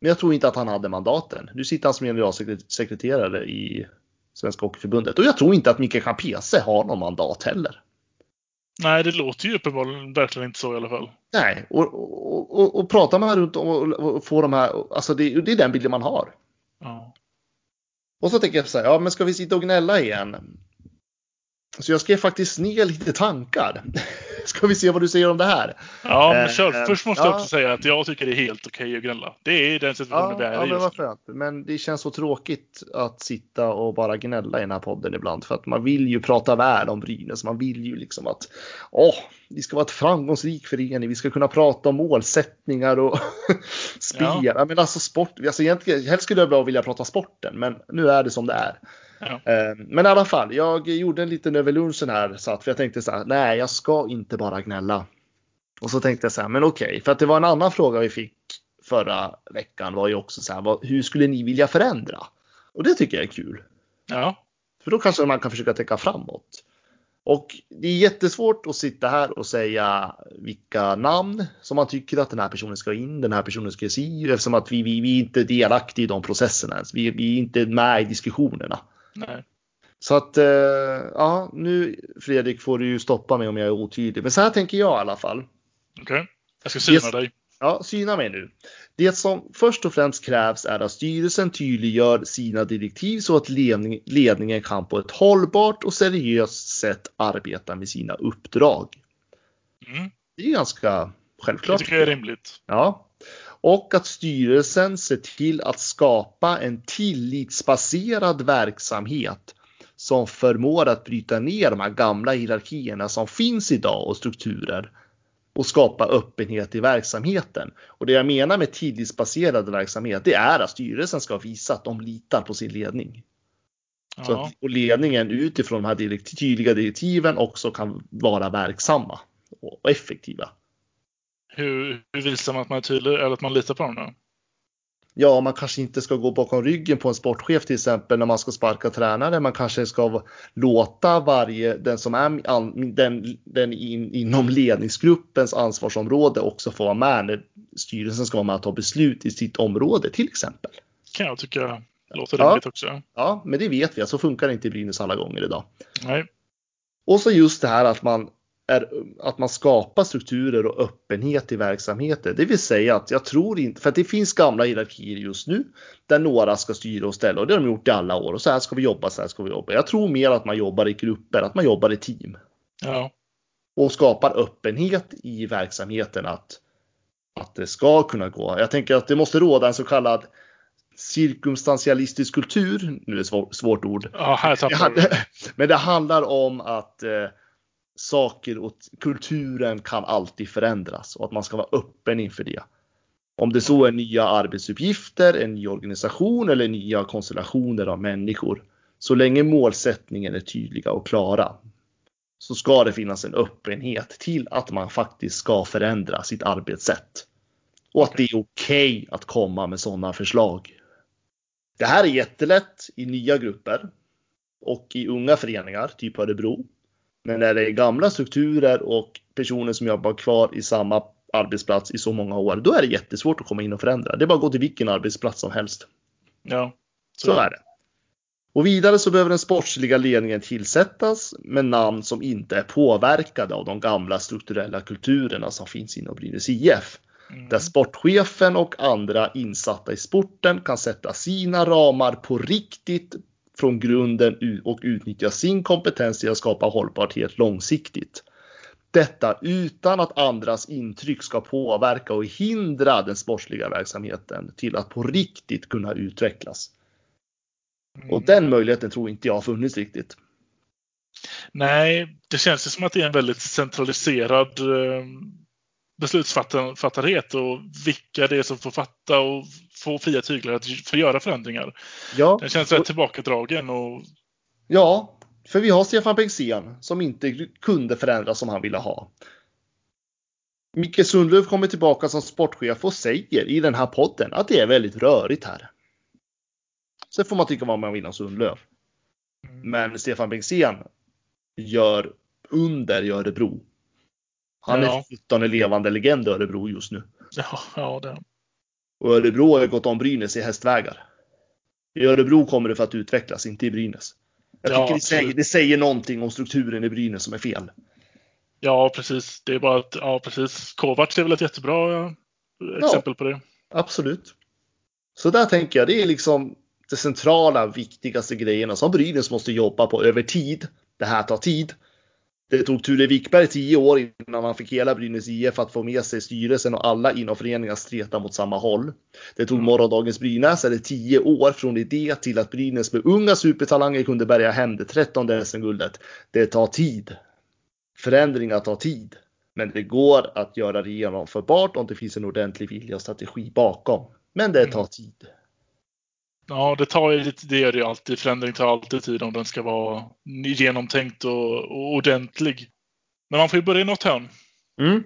Speaker 3: Men jag tror inte att han hade mandaten. Nu sitter han som generalsekreterare i Svenska Hockeyförbundet och jag tror inte att Mikael Campese har någon mandat heller.
Speaker 2: Nej, det låter ju uppenbarligen verkligen inte så i alla fall.
Speaker 3: Nej, och, och, och, och pratar man runt om och, och får de här, alltså det, det är den bilden man har.
Speaker 2: Ja.
Speaker 3: Och så tänker jag så här, ja men ska vi sitta och gnälla igen? Så jag skrev faktiskt ner lite tankar. Ska vi se vad du säger om det här?
Speaker 2: Ja, men
Speaker 3: Eh,
Speaker 2: kör. Först måste
Speaker 3: ja.
Speaker 2: jag också säga att jag tycker det är helt okej att gnälla. Det är den situationen
Speaker 3: Ja,
Speaker 2: vi är
Speaker 3: ja
Speaker 2: i
Speaker 3: men
Speaker 2: just
Speaker 3: vad
Speaker 2: nu.
Speaker 3: Men det känns så tråkigt att sitta och bara gnälla i den här podden ibland. För att man vill ju prata väl om Brynäs. Man vill ju liksom att åh, vi ska vara ett framgångsrik förening. Vi ska kunna prata om målsättningar och spel.
Speaker 2: Ja.
Speaker 3: Ja. Men alltså sport. Alltså egentligen, helst skulle jag bara vilja prata sporten. Men nu är det som det är.
Speaker 2: Ja.
Speaker 3: Eh, Men i alla fall, jag gjorde en liten över lunchen här. Så att, för jag tänkte så här, nej jag ska inte bara gnälla. Och så tänkte jag så här, men okej, för att det var en annan fråga vi fick förra veckan var ju också så här, vad, hur skulle ni vilja förändra? Och det tycker jag är kul.
Speaker 2: ja.
Speaker 3: För då kanske man kan försöka tänka framåt. Och det är jättesvårt att sitta här och säga vilka namn som man tycker att den här personen ska in, den här personen ska si, eftersom att vi, vi, vi är inte delaktiga i de processerna ens. Vi, vi är inte med i diskussionerna.
Speaker 2: Nej.
Speaker 3: Så att, eh, ja, nu Fredrik får du ju stoppa mig om jag är otydlig. Men så här tänker jag i alla fall.
Speaker 2: Okej. Jag ska syna
Speaker 3: Yes.
Speaker 2: dig.
Speaker 3: Ja, syna mig nu. Det som först och främst krävs är att styrelsen tydliggör sina direktiv så att ledning, ledningen kan på ett hållbart och seriöst sätt arbeta med sina uppdrag.
Speaker 2: Mm.
Speaker 3: Det är ganska
Speaker 2: Det
Speaker 3: självklart.
Speaker 2: tycker jag är rimligt.
Speaker 3: Ja. Och att styrelsen ser till att skapa en tillitsbaserad verksamhet som förmår att bryta ner de här gamla hierarkierna som finns idag och strukturer och skapa öppenhet i verksamheten. Och det jag menar med tillitsbaserad verksamhet, det är att styrelsen ska visa att de litar på sin ledning. Så
Speaker 2: Ja.
Speaker 3: att, och ledningen utifrån de här direkt, tydliga direktiven också kan vara verksamma och effektiva.
Speaker 2: Hur, hur visar man att man är tydlig eller att man litar på dem då?
Speaker 3: Ja, man kanske inte ska gå bakom ryggen på en sportchef till exempel när man ska sparka tränare. Man kanske ska låta varje, den som är an- den, den in, inom ledningsgruppens ansvarsområde också få vara med när styrelsen ska vara med och ta beslut i sitt område till exempel.
Speaker 2: Kan jag tycka låter
Speaker 3: Ja.
Speaker 2: rimligt också.
Speaker 3: Ja, men det vet vi att så funkar det inte i Brynäs alla gånger idag.
Speaker 2: Nej.
Speaker 3: Och så just det här att man, är, att man skapar strukturer och öppenhet i verksamheter. Det vill säga att jag tror inte, för att det finns gamla hierarkier just nu där några ska styra och ställa och det har de gjort i alla år och så här ska vi jobba, så här ska vi jobba. Jag tror mer att man jobbar i grupper, att man jobbar i team
Speaker 2: Ja.
Speaker 3: och skapar öppenhet i verksamheten att, att det ska kunna gå. Jag tänker att det måste råda en så kallad cirkumstantialistisk kultur. Nu är det svår, svårt ord.
Speaker 2: ja, här tappar
Speaker 3: men det handlar om att eh, saker och kulturen kan alltid förändras och att man ska vara öppen inför det. Om det så är nya arbetsuppgifter, en ny organisation eller nya konstellationer av människor. Så länge målsättningen är tydliga och klara så ska det finnas en öppenhet till att man faktiskt ska förändra sitt arbetssätt. Och att det är okej att komma med sådana förslag. Det här är jättelätt i nya grupper och i unga föreningar, typ Örebro. Men när det är gamla strukturer och personer som jobbar kvar i samma arbetsplats i så många år, då är det jättesvårt att komma in och förändra. Det är bara att gå till vilken arbetsplats som helst.
Speaker 2: Ja.
Speaker 3: Så är det. Och vidare så behöver den sportsliga ledningen tillsättas med namn som inte är påverkade av de gamla strukturella kulturerna som finns inom Brynäs IF.
Speaker 2: Mm.
Speaker 3: Där sportchefen och andra insatta i sporten kan sätta sina ramar på riktigt från grunden och utnyttja sin kompetens till att skapa hållbarhet långsiktigt. Detta utan att andras intryck ska påverka och hindra den sportsliga verksamheten till att på riktigt kunna utvecklas.
Speaker 2: Mm.
Speaker 3: Och den möjligheten tror inte jag har funnits riktigt.
Speaker 2: Nej, det känns ju som att det är en väldigt centraliserad eh, beslutsfattarhet och vilka det är som får fatta och få fria tyglar att få göra förändringar.
Speaker 3: Ja,
Speaker 2: Den känns rätt tillbakadragen och
Speaker 3: ja, för vi har Stefan Bengtzén som inte kunde förändra som han ville ha. Micke Sundlöv kommer tillbaka som sportchef och säger i den här podden att det är väldigt rörigt här. Sen får man tycka vad man vill om Sundlöv. Men Stefan Bengtzén gör under i Örebro. Han
Speaker 2: Ja.
Speaker 3: är 17 levande legend i Örebro just nu.
Speaker 2: Ja, ja det.
Speaker 3: Och Örebro har ju gått om Brynäs i hästvägar. I Örebro kommer det för att utvecklas, inte i Brynäs. Jag
Speaker 2: Ja,
Speaker 3: tycker det säger, det säger någonting om strukturen i Brynäs som är fel.
Speaker 2: Ja, precis. Det är bara att, ja precis. Kovacs är väl ett jättebra eh, exempel på det.
Speaker 3: Absolut. Så där tänker jag, det är liksom det centrala, viktigaste grejerna som Brynäs måste jobba på över tid. Det här tar tid. Det tog Ture Wikberg tio år innan han fick hela Brynäs IF att få med sig styrelsen och alla inom föreningen streta mot samma håll. Det tog morgondagens Brynäs eller tio år från idé till att Brynäs med unga supertalanger kunde bärga hem det trettonde SM-guldet. Det tar tid. Förändringar tar tid. Men det går att göra det genomförbart om det finns en ordentlig vilja och strategi bakom. Men det tar tid.
Speaker 2: Ja, det tar ju lite, det gör det ju alltid. Förändring tar alltid tid om den ska vara genomtänkt och, och ordentlig. Men man får ju börja i något hörn.
Speaker 3: Mm.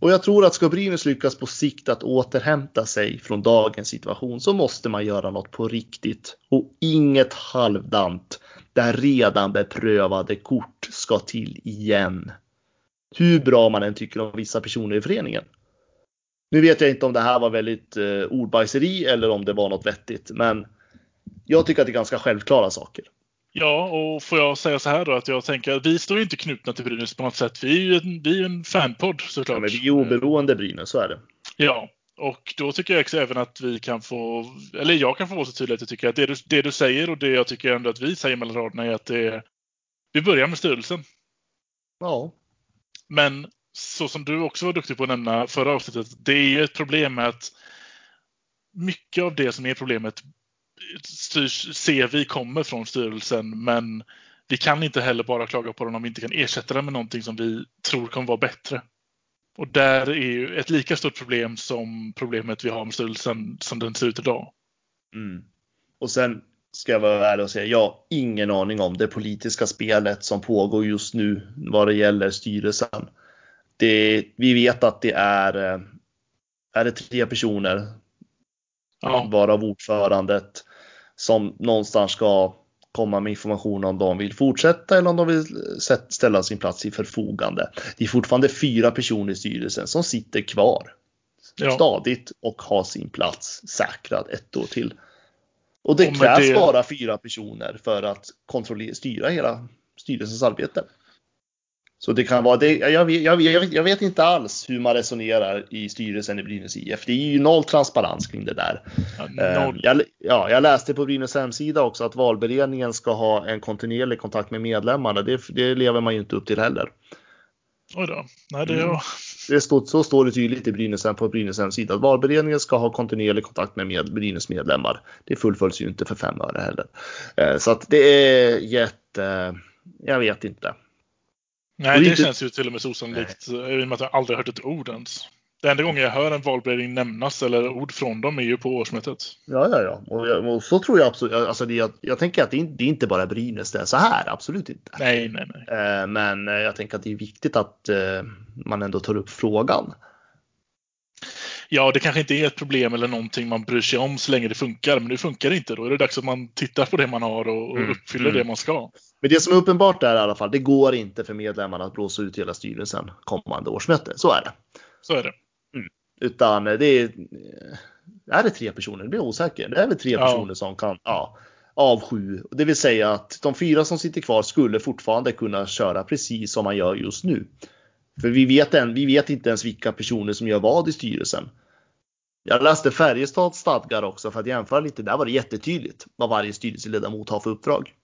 Speaker 3: Och jag tror att ska Brynäs lyckas på sikt att återhämta sig från dagens situation så måste man göra något på riktigt och inget halvdant där redan beprövade kort ska till igen. Hur bra man än tycker om vissa personer i föreningen. Nu vet jag inte om det här var väldigt eh, ordbajseri eller om det var något vettigt, men jag tycker att det är ganska självklara saker.
Speaker 2: Ja, och får jag säga så här då att jag tänker att vi står ju inte knutna till Brynäs på något sätt. Vi är ju en, vi är en fanpodd såklart.
Speaker 3: Ja, men vi är oberoende Brynäs, så är det.
Speaker 2: Ja, och då tycker jag också även att vi kan få, eller jag kan få vara så tydlig att jag tycker att det du, det du säger och det jag tycker ändå att vi säger mellan raderna är att det vi börjar med styrelsen.
Speaker 3: Ja,
Speaker 2: Men så som du också var duktig på att nämna förra avsnittet, det är ju ett problem med att mycket av det som är problemet styrs, ser vi kommer från styrelsen, men vi kan inte heller bara klaga på den om vi inte kan ersätta den med någonting som vi tror kommer vara bättre. Och där är ju ett lika stort problem som problemet vi har med styrelsen som den ser ut idag.
Speaker 3: Mm. Och sen ska jag vara ärlig och säga, jag har ingen aning om det politiska spelet som pågår just nu vad det gäller styrelsen. Det, vi vet att det är, eh, är det tre personer,
Speaker 2: Ja,
Speaker 3: varav ordförandet, som någonstans ska komma med information om de vill fortsätta eller om de vill sätt- ställa sin plats i förfogande. Det är fortfarande fyra personer i styrelsen som sitter kvar
Speaker 2: ja.
Speaker 3: stadigt och har sin plats säkrad ett år till. Och det
Speaker 2: Och
Speaker 3: krävs
Speaker 2: det-
Speaker 3: bara fyra personer för att kontrollera, styra hela styrelsens arbete. Så det kan vara det. Jag vet, jag, vet, jag vet inte alls hur man resonerar i styrelsen i Brynäs IF. Det är ju noll transparens kring det där.
Speaker 2: Ja,
Speaker 3: Eh,
Speaker 2: noll.
Speaker 3: Jag, ja, jag läste på Brynäs hemsida också att valberedningen ska ha en kontinuerlig kontakt med medlemmarna. Det, det lever man ju inte upp till heller.
Speaker 2: Oj då. Nej, det,
Speaker 3: Mm. Det står, så står det tydligt i Brynäs, på Brynäs hemsida att valberedningen ska ha kontinuerlig kontakt med, med Brynäs medlemmar. Det fullföljs ju inte för fem öre heller. Eh, Så att det är jätte... Jag vet inte.
Speaker 2: Nej, det
Speaker 3: inte-
Speaker 2: känns ju till och med så osannolikt i och med att jag aldrig hört ett ord ens. Det enda gången jag hör en valberedning nämnas eller ord från dem är ju på årsmötet.
Speaker 3: Ja, ja, ja. Och, jag, och så tror jag absolut. Alltså det, jag, jag tänker att det det är inte bara Brynäs det är så här. Absolut inte.
Speaker 2: Nej, nej, nej.
Speaker 3: Eh, Men eh, jag tänker att det är viktigt att eh, man ändå tar upp frågan.
Speaker 2: Ja, det kanske inte är ett problem eller någonting man bryr sig om så länge det funkar. Men nu funkar det inte. Då är det dags att man tittar på det man har och, och
Speaker 3: Mm,
Speaker 2: uppfyller
Speaker 3: mm.
Speaker 2: det man ska.
Speaker 3: Men det som är uppenbart är i alla fall, det går inte för medlemmarna att blåsa ut hela styrelsen kommande årsmöte. Så är det.
Speaker 2: Så är det.
Speaker 3: Utan det är, är det tre personer? Det blir jag osäker. Det är väl tre
Speaker 2: Ja.
Speaker 3: personer som kan, ja, av sju. Det vill säga att de fyra som sitter kvar skulle fortfarande kunna köra precis som man gör just nu. För vi vet, än, vi vet inte ens vilka personer som gör vad i styrelsen. Jag läste Färjestads stadgar också för att jämföra lite. Där var det jättetydligt vad varje styrelseledamot har för uppdrag.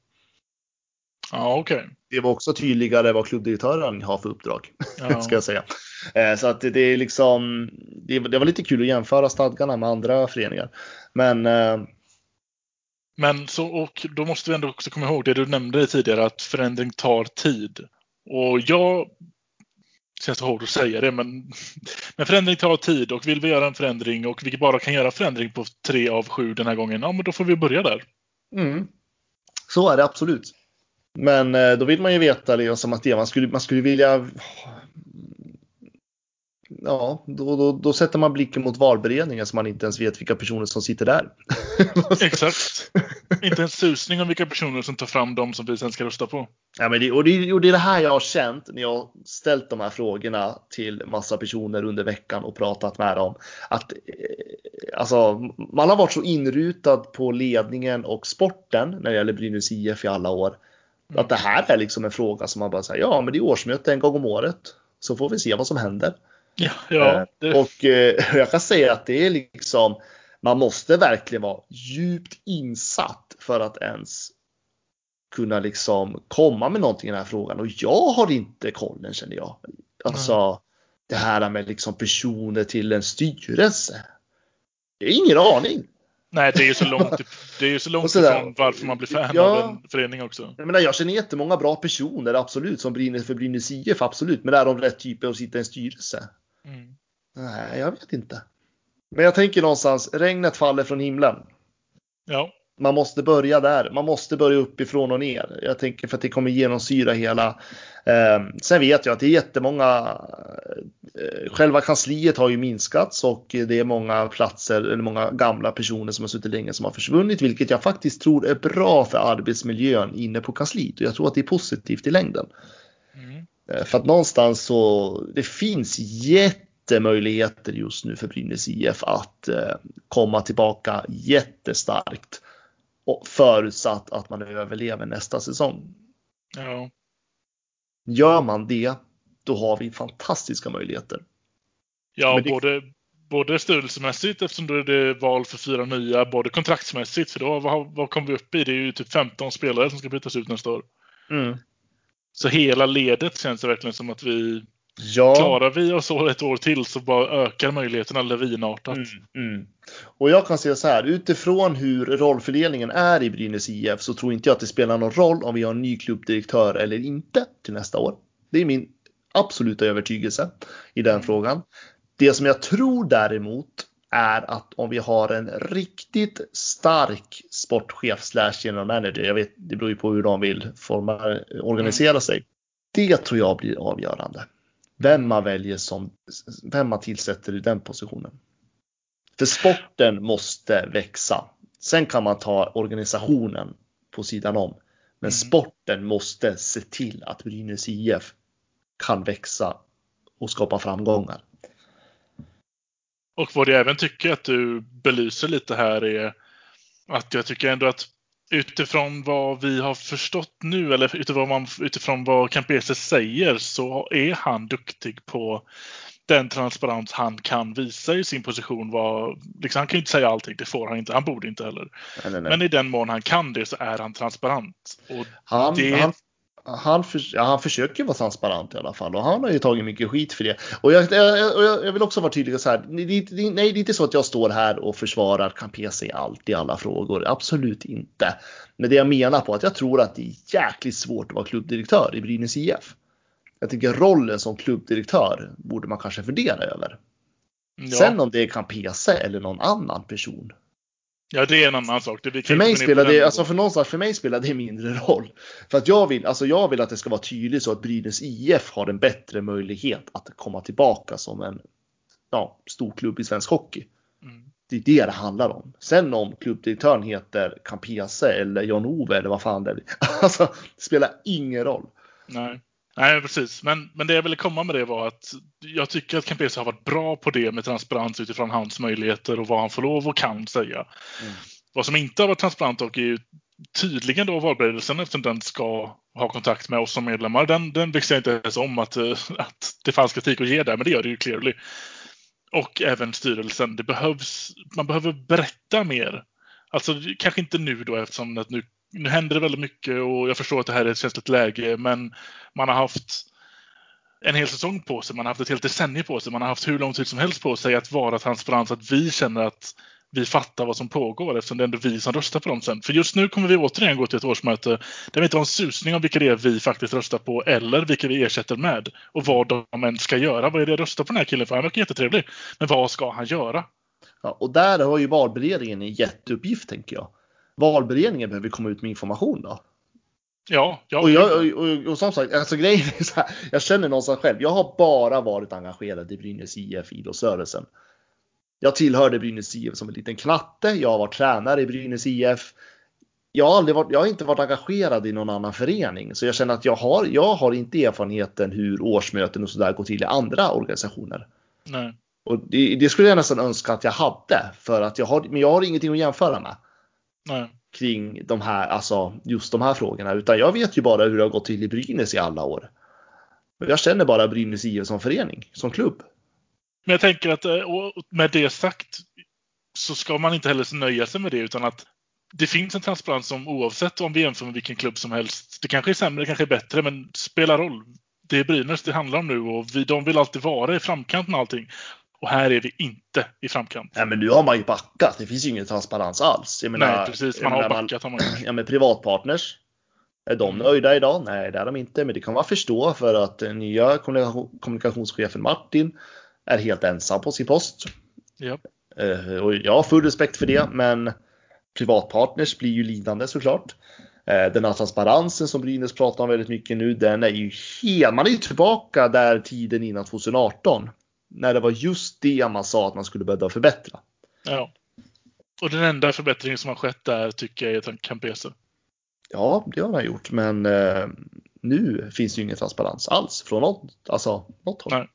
Speaker 2: Ja, okej.
Speaker 3: Det var också tydligare vad klubbdirektören har för uppdrag.
Speaker 2: Ja.
Speaker 3: ska jag säga. Eh, Så att det är liksom, det det var lite kul att jämföra stadgarna med andra föreningar. Men eh,
Speaker 2: Men så, och då måste vi ändå också komma ihåg det du nämnde tidigare att förändring tar tid. Och jag känns det hårt att säga det, men, men förändring tar tid och vill vi göra en förändring och vi bara kan göra förändring på tre av sju den här gången, ja men då får vi börja där.
Speaker 3: mm, så är det absolut. Men eh, då vill man ju veta liksom att det man skulle, man skulle vilja Ja, då, då, då sätter man blicken mot valberedningen så man inte ens vet vilka personer som sitter där.
Speaker 2: Exakt. inte en susning om vilka personer som tar fram dem som vi sen ska rösta på.
Speaker 3: Ja, men det, och, det, och det är det här jag har känt när jag ställt de här frågorna till massa personer under veckan och pratat med dem. Att eh, alltså, man har varit så inrutad på ledningen och sporten när det gäller Brynäs IF i alla år. Mm. Att det här är liksom en fråga som man bara säger, ja men det är årsmöte en gång om året. Så får vi se vad som händer.
Speaker 2: Ja, ja,
Speaker 3: det... Och eh, jag kan säga att det är liksom, man måste verkligen vara djupt insatt för att ens kunna liksom komma med någonting i den här frågan. Och jag har inte kollen känner jag. Alltså mm. det här med liksom personer till en styrelse. Det är ingen aning.
Speaker 2: Nej, det är ju så långt, det är ju så långt ifrån varför man blir fan ja, av en förening också.
Speaker 3: Jag, menar, jag känner jättemånga bra personer, absolut, som brinner för Brynäs IF, absolut. Men är de rätt typer att sitta i en styrelse? Mm. Nej, jag vet inte. Men jag tänker någonstans, regnet faller från himlen.
Speaker 2: Ja.
Speaker 3: Man måste börja där. Man måste börja uppifrån och ner. Jag tänker för att det kommer genomsyra hela. Eh, sen vet jag att det är jättemånga. Eh, själva kansliet har ju minskats och det är många platser eller många gamla personer som har suttit länge som har försvunnit, vilket jag faktiskt tror är bra för arbetsmiljön inne på kansliet och jag tror att det är positivt i längden. Eh, för att någonstans så det finns jättemöjligheter just nu för Brynäs IF att eh, komma tillbaka jättestarkt och förutsatt att man överlever nästa säsong.
Speaker 2: Ja.
Speaker 3: Gör man det, då har vi fantastiska möjligheter.
Speaker 2: Ja, det... både, både styrelsemässigt eftersom då är det val för fyra nya, både kontraktsmässigt för då vad, vad kommer vi upp i? Det är ju typ 15 spelare som ska bytas ut nästa år.
Speaker 3: Mm.
Speaker 2: Så hela ledet känns det verkligen som att vi Ja. Klarar vi oss ett år till så bara ökar möjligheterna lavinartat. Mm,
Speaker 3: mm. Och jag kan säga så här, utifrån hur rollfördelningen är i Brynäs IF så tror inte jag att det spelar någon roll om vi har en ny klubbdirektör eller inte till nästa år. Det är min absoluta övertygelse i den mm. frågan. Det som jag tror däremot är att om vi har en riktigt stark sportchef slash general manager, jag vet, det beror ju på hur de vill forma, organisera mm. sig. Det tror jag blir avgörande vem man väljer som, vem man tillsätter i den positionen. För sporten måste växa. Sen kan man ta organisationen på sidan om. Men mm. sporten måste se till att Brynäs IF kan växa och skapa framgångar.
Speaker 2: Och vad jag även tycker att du belyser lite här är att jag tycker ändå att utifrån vad vi har förstått nu, eller utifrån, man, utifrån vad Campese säger, så är han duktig på den transparens han kan visa i sin position. Var, liksom, han kan ju inte säga allting, det får han inte, han borde inte heller. Nej, nej, nej. Men i den mån han kan det så är han transparent. Och
Speaker 3: han, det... han, han, för, ja, han försöker vara transparent i alla fall och han har ju tagit mycket skit för det. Och jag, jag, jag vill också vara tydlig så här. Nej, det är inte så att jag står här och försvarar Campese i allt i alla frågor. Absolut inte. Men det jag menar på att jag tror att det är jäkligt svårt att vara klubbdirektör i Brynäs IF. Jag tycker rollen som klubbdirektör borde man kanske fundera över. Ja. Sen om det är Campese eller någon annan person.
Speaker 2: Ja, det är en annan sak.
Speaker 3: För, mig spelar det, alltså för, någonstans, för mig spelar det mindre roll. För att jag vill, alltså jag vill att det ska vara tydligt så att Brynäs IF har en bättre möjlighet att komma tillbaka som en ja, stor klubb i svensk hockey. Mm. Det är det det handlar om. Sen om klubbdirektören heter Campese eller Jan-Ove eller vad fan det är. Alltså, det spelar ingen roll.
Speaker 2: Nej. Nej, precis. Men, men det jag ville komma med det var att jag tycker att Campese har varit bra på det med transparens utifrån hans möjligheter och vad han får lov och kan säga. Mm. Vad som inte har varit transparent och är ju tydligen då valberedelsen eftersom den ska ha kontakt med oss som medlemmar. Den, den visste jag inte ens om att, eh, att det fanns kritik att ge där, men det gör det ju clearly. Och även styrelsen. Det behövs, man behöver berätta mer. Alltså kanske inte nu då eftersom att nu nu händer det väldigt mycket och jag förstår att det här är ett känsligt läge, men man har haft en hel säsong på sig, man har haft ett helt decennium på sig, man har haft hur lång tid som helst på sig att vara transparent, så att vi känner att vi fattar vad som pågår eftersom det är ändå vi som röstar på dem sen. För just nu kommer vi återigen gå till ett årsmöte där vi inte har en susning om vilka det är vi faktiskt röstar på eller vilka vi ersätter med och vad de än ska göra. Vad är det jag röstar på den här killen för? Han verkar jättetrevlig. Men vad ska han göra?
Speaker 3: Ja, och där har ju valberedningen en jätteuppgift tänker jag valberedningen behöver komma ut med information då.
Speaker 2: Ja, ja.
Speaker 3: Och, jag, och, och, och som sagt, alltså grejen är så här, jag känner någonstans själv. Jag har bara varit engagerad i Brynäs IF idrottsrörelsen. Jag tillhörde Brynäs IF som en liten knatte. Jag har varit tränare i Brynäs IF. jag har, aldrig varit, jag har inte varit engagerad i någon annan förening, så jag känner att jag har, jag har inte erfarenheten hur årsmöten och sådär går till i andra organisationer.
Speaker 2: Nej.
Speaker 3: Och det, det, skulle jag nästan önska att jag hade, för att jag har, men jag har ingenting att jämföra med.
Speaker 2: Nej.
Speaker 3: Kring de här, alltså just de här frågorna, utan jag vet ju bara hur det har gått till i Brynäs i alla år. Jag känner bara Brynäs IF som förening, som klubb.
Speaker 2: Men jag tänker att eh, med det sagt så ska man inte heller nöja sig med det utan att det finns en transparens som oavsett om vi jämför med vilken klubb som helst. Det kanske är sämre, det kanske är bättre, men spelar roll. Det är Brynäs det handlar om nu och vi, de vill alltid vara i framkant med allting. Och här är vi inte i framkant.
Speaker 3: Nej, men nu har man ju backat. Det finns ju ingen transparens alls.
Speaker 2: Jag menar, Nej, precis. Man har backat. Har man
Speaker 3: ja, men privatpartners. Är de mm. nöjda idag? Nej, det är de inte. Men det kan man förstå för att den nya kommunikationschefen Martin är helt ensam på sin post.
Speaker 2: Ja.
Speaker 3: Eh, och jag har full respekt för det, men privatpartners blir ju lidande såklart. Eh, den här transparensen som Brynäs pratar om väldigt mycket nu, den är ju helt, man är ju tillbaka där tiden innan 2018. När det var just det man sa att man skulle behöva förbättra.
Speaker 2: Ja. Och den enda förbättringen som har skett där tycker jag är Campese.
Speaker 3: Ja, det har han gjort, men eh, nu finns det ju ingen transparens alls från något, alltså, något håll.
Speaker 2: Nej.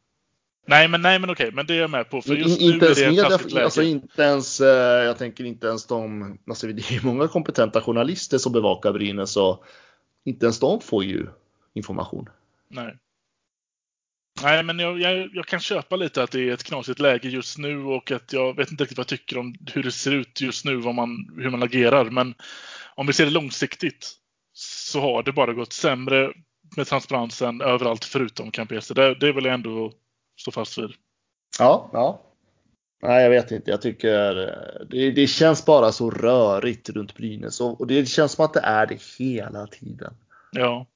Speaker 2: Nej, men, nej, men okej, men det är jag med på.
Speaker 3: För just inte nu ens är det media, läge. alltså inte ens, eh, jag tänker inte ens de, alltså det är många kompetenta journalister som bevakar Brynäs och inte ens de får ju information.
Speaker 2: Nej. Nej, men jag, jag, jag, kan köpa lite att det är ett knasigt läge just nu och att jag vet inte riktigt vad jag tycker om hur det ser ut just nu, vad man, hur man agerar. Men om vi ser det långsiktigt så har det bara gått sämre med transparensen överallt förutom Campese. Det, det är väl ändå stå fast vid.
Speaker 3: Ja, ja. Nej, jag vet inte. Jag tycker det, det känns bara så rörigt runt Brynäs och, och, det känns som att det är det hela tiden.
Speaker 2: Ja.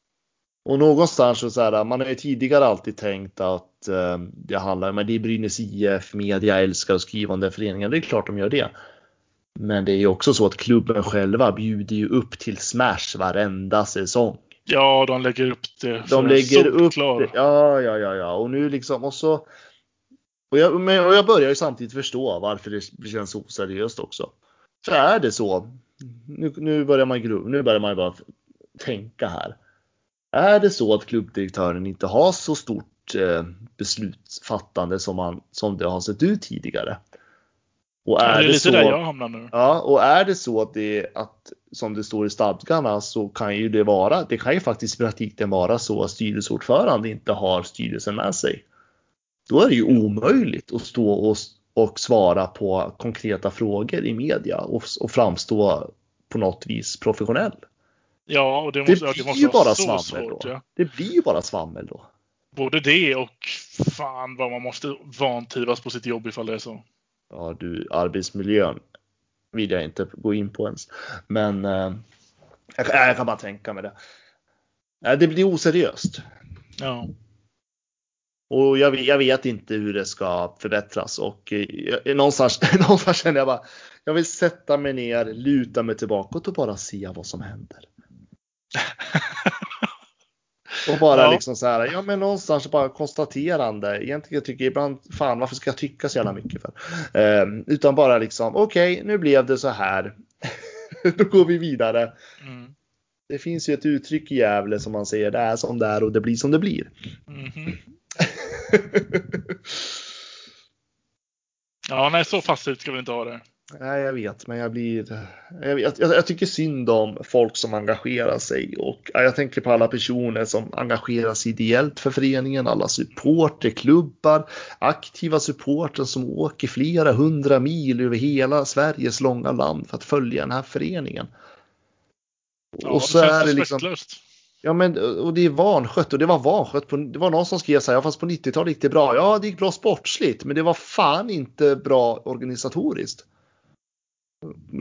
Speaker 3: Och någonstans så här, man har ju tidigare alltid tänkt att eh, det handlar om, det är Brynäs IF, media älskar att skriva om den föreningen. Det är klart de gör det. Men det är ju också så att klubben själva bjuder ju upp till smash varenda säsong.
Speaker 2: Ja, de lägger upp det.
Speaker 3: De lägger upp det. Ja, ja, ja, ja. Och nu liksom och så. Och jag, men, och jag börjar ju samtidigt förstå varför det känns oseriöst också. För är det så. Nu, nu börjar man nu börjar man bara tänka här. Är det så att klubbdirektören inte har så stort eh, beslutsfattande som, man, som det har sett ut tidigare?
Speaker 2: Och är ja, det är lite så, där jag hamnar nu.
Speaker 3: Ja, och är det så att det att som det står i stadgarna så kan ju det vara. Det kan ju faktiskt i praktiken vara så att styrelseordförande inte har styrelsen med sig. Då är det ju omöjligt att stå och, och svara på konkreta frågor i media och, och framstå på något vis professionell.
Speaker 2: Ja, och det, måste,
Speaker 3: det blir
Speaker 2: det måste
Speaker 3: ju bara svammel svårt, då. Ja. Det blir ju bara svammel då.
Speaker 2: Både det och fan vad man måste vantrivas på sitt jobb ifall det är så
Speaker 3: ja du, arbetsmiljön vill jag inte gå in på ens. Men eh, jag, jag, kan bara tänka mig det. Eh, det blir oseriöst.
Speaker 2: Ja.
Speaker 3: Och jag, jag, vet inte hur det ska förbättras och eh, någonstans, någonstans känner jag bara, jag vill sätta mig ner, luta mig tillbaka och bara se vad som händer. Och bara ja. liksom så här, ja men någonstans bara konstaterande. Egentligen tycker jag ibland, fan varför ska jag tycka så jävla mycket för? Eh, utan bara liksom, okej okay, nu blev det så här. Då går vi vidare. Mm. Det finns ju ett uttryck i Gävle som man säger, det är som det är och det blir som det blir.
Speaker 2: Mm. ja, nej så fast ska vi inte ha det.
Speaker 3: Nej, jag vet, men jag blir. Jag, jag, jag, tycker synd om folk som engagerar sig och jag tänker på alla personer som engagerar sig ideellt för föreningen, alla supporterklubbar, aktiva supportrar som åker flera hundra mil över hela Sveriges långa land för att följa den här föreningen.
Speaker 2: Ja, och så är det liksom.
Speaker 3: Ja, men och det är vanskött och det var vanskött. På, det var någon som skrev så här, ja, fast på 90-talet gick det bra. Ja, det gick bra sportsligt, men det var fan inte bra organisatoriskt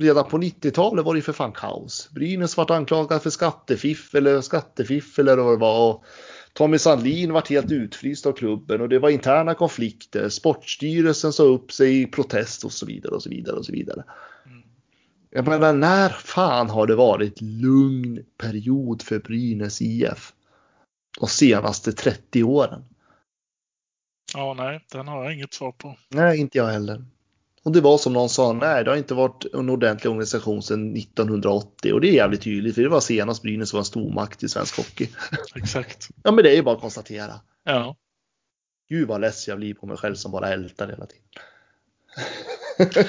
Speaker 3: redan på 90-talet var det för fan kaos. Brynäs vart anklagad för skattefiffel eller skattefiffel eller vad det var. Och Tommy Sandlin vart helt utfryst av klubben och det var interna konflikter. Sportstyrelsen sa upp sig i protest och så vidare och så vidare och så vidare. Mm. Jag menar, när fan har det varit lugn period för Brynäs IF? De senaste 30 åren.
Speaker 2: Ja, nej, den har jag inget svar på.
Speaker 3: Nej, inte jag heller. Och det var som någon sa, nej det har inte varit en ordentlig organisation sedan 1980 och det är jävligt tydligt för det var senast Brynäs var en stormakt i svensk hockey.
Speaker 2: Exakt.
Speaker 3: Ja men det är ju bara att konstatera.
Speaker 2: Ja.
Speaker 3: Gud vad less jag blir på mig själv som bara ältar hela tiden.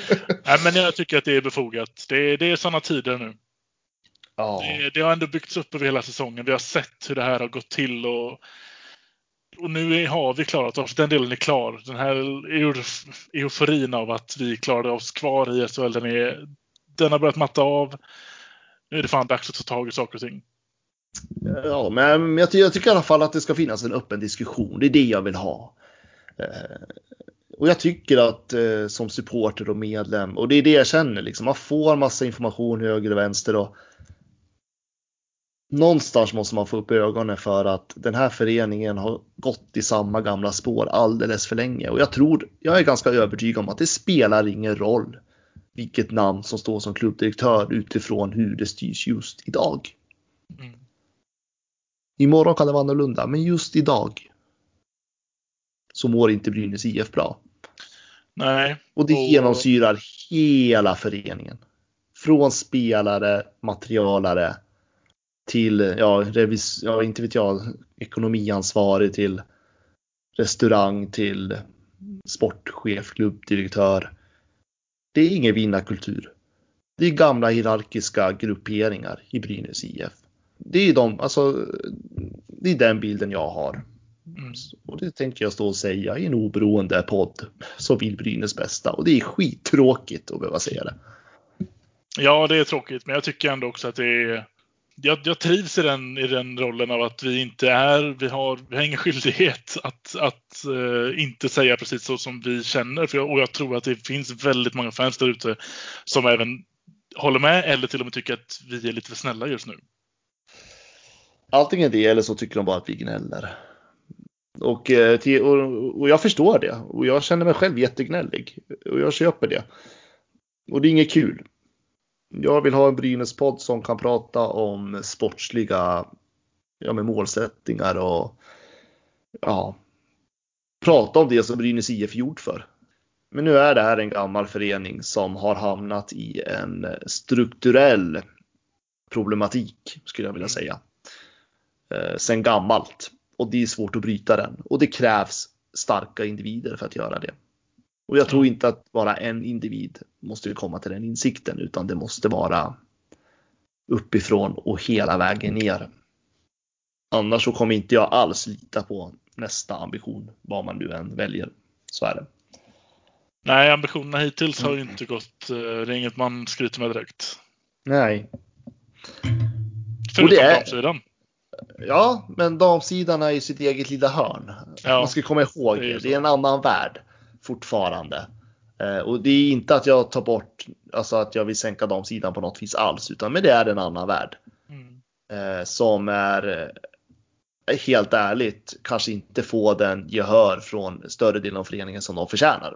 Speaker 2: Nej, men jag tycker att det är befogat. Det, det är sådana tider nu.
Speaker 3: Ja.
Speaker 2: Det, det har ändå byggts upp över hela säsongen. Vi har sett hur det här har gått till och, och nu har vi klarat oss. Den delen är klar. Den här euforin av att vi klarade oss kvar i SHL, den, är, den har börjat matta av. Nu är det fan dags att ta tag i saker och ting.
Speaker 3: Ja, men jag, jag tycker i alla fall att det ska finnas en öppen diskussion. Det är det jag vill ha. Eh, och jag tycker att eh, som supporter och medlem, och det är det jag känner liksom, man får massa information höger och vänster och någonstans måste man få upp ögonen för att den här föreningen har gått i samma gamla spår alldeles för länge. Och jag tror, jag är ganska övertygad om att det spelar ingen roll vilket namn som står som klubbdirektör utifrån hur det styrs just idag.
Speaker 2: Mm.
Speaker 3: Imorgon kan det vara annorlunda, men just idag så mår inte Brynäs IF bra.
Speaker 2: Nej.
Speaker 3: Och det
Speaker 2: Och-
Speaker 3: genomsyrar hela föreningen. Från spelare, materialare till, ja, revis, ja inte vet jag, ekonomiansvarig till restaurang till sportchef, klubbdirektör. Det är ingen vinnarkultur. Det är gamla hierarkiska grupperingar i Brynäs IF. Det är de, alltså, det är den bilden jag har.
Speaker 2: Mm.
Speaker 3: Och det tänker jag stå och säga i en oberoende podd som vill Brynäs bästa. Och det är skittråkigt att behöva säga det.
Speaker 2: Ja, det är tråkigt, men jag tycker ändå också att det är... Jag, jag trivs i den, i den rollen av att vi inte är, vi har, vi har ingen skyldighet att, att uh, inte säga precis så som vi känner. För jag, och jag tror att det finns väldigt många fans där ute som även håller med eller till och med tycker att vi är lite för snälla just nu.
Speaker 3: Antingen det eller så tycker de bara att vi gnäller. Och, eh, och, och jag förstår det. Och jag känner mig själv jättegnällig. Och jag köper det. Och det är inget kul. Jag vill ha en Brynäs-podd som kan prata om sportsliga ja, med målsättningar och ja, prata om det som Brynäs IF gjort för. Men nu är det här en gammal förening som har hamnat i en strukturell problematik skulle jag vilja säga. Eh, sen gammalt. Och det är svårt att bryta den. Och det krävs starka individer för att göra det. Och jag tror inte att bara en individ måste komma till den insikten utan det måste vara uppifrån och hela vägen ner. Annars så kommer inte jag alls lita på nästa ambition vad man nu än väljer. Så är det.
Speaker 2: Nej, ambitionerna hittills har ju inte gått, eh, det är inget man skryter med direkt.
Speaker 3: Nej.
Speaker 2: Förutom
Speaker 3: det är-
Speaker 2: damsidan.
Speaker 3: Ja, men damsidan är ju sitt eget lilla hörn.
Speaker 2: Ja,
Speaker 3: Man ska komma ihåg
Speaker 2: det är.
Speaker 3: Det är en annan värld fortfarande. Eh, och det är inte att jag tar bort, alltså att jag vill sänka damsidan på något vis alls, utan men det är en annan värld.
Speaker 2: Mm.
Speaker 3: Eh, som är eh, helt ärligt kanske inte får den gehör från större delen av föreningen som de förtjänar.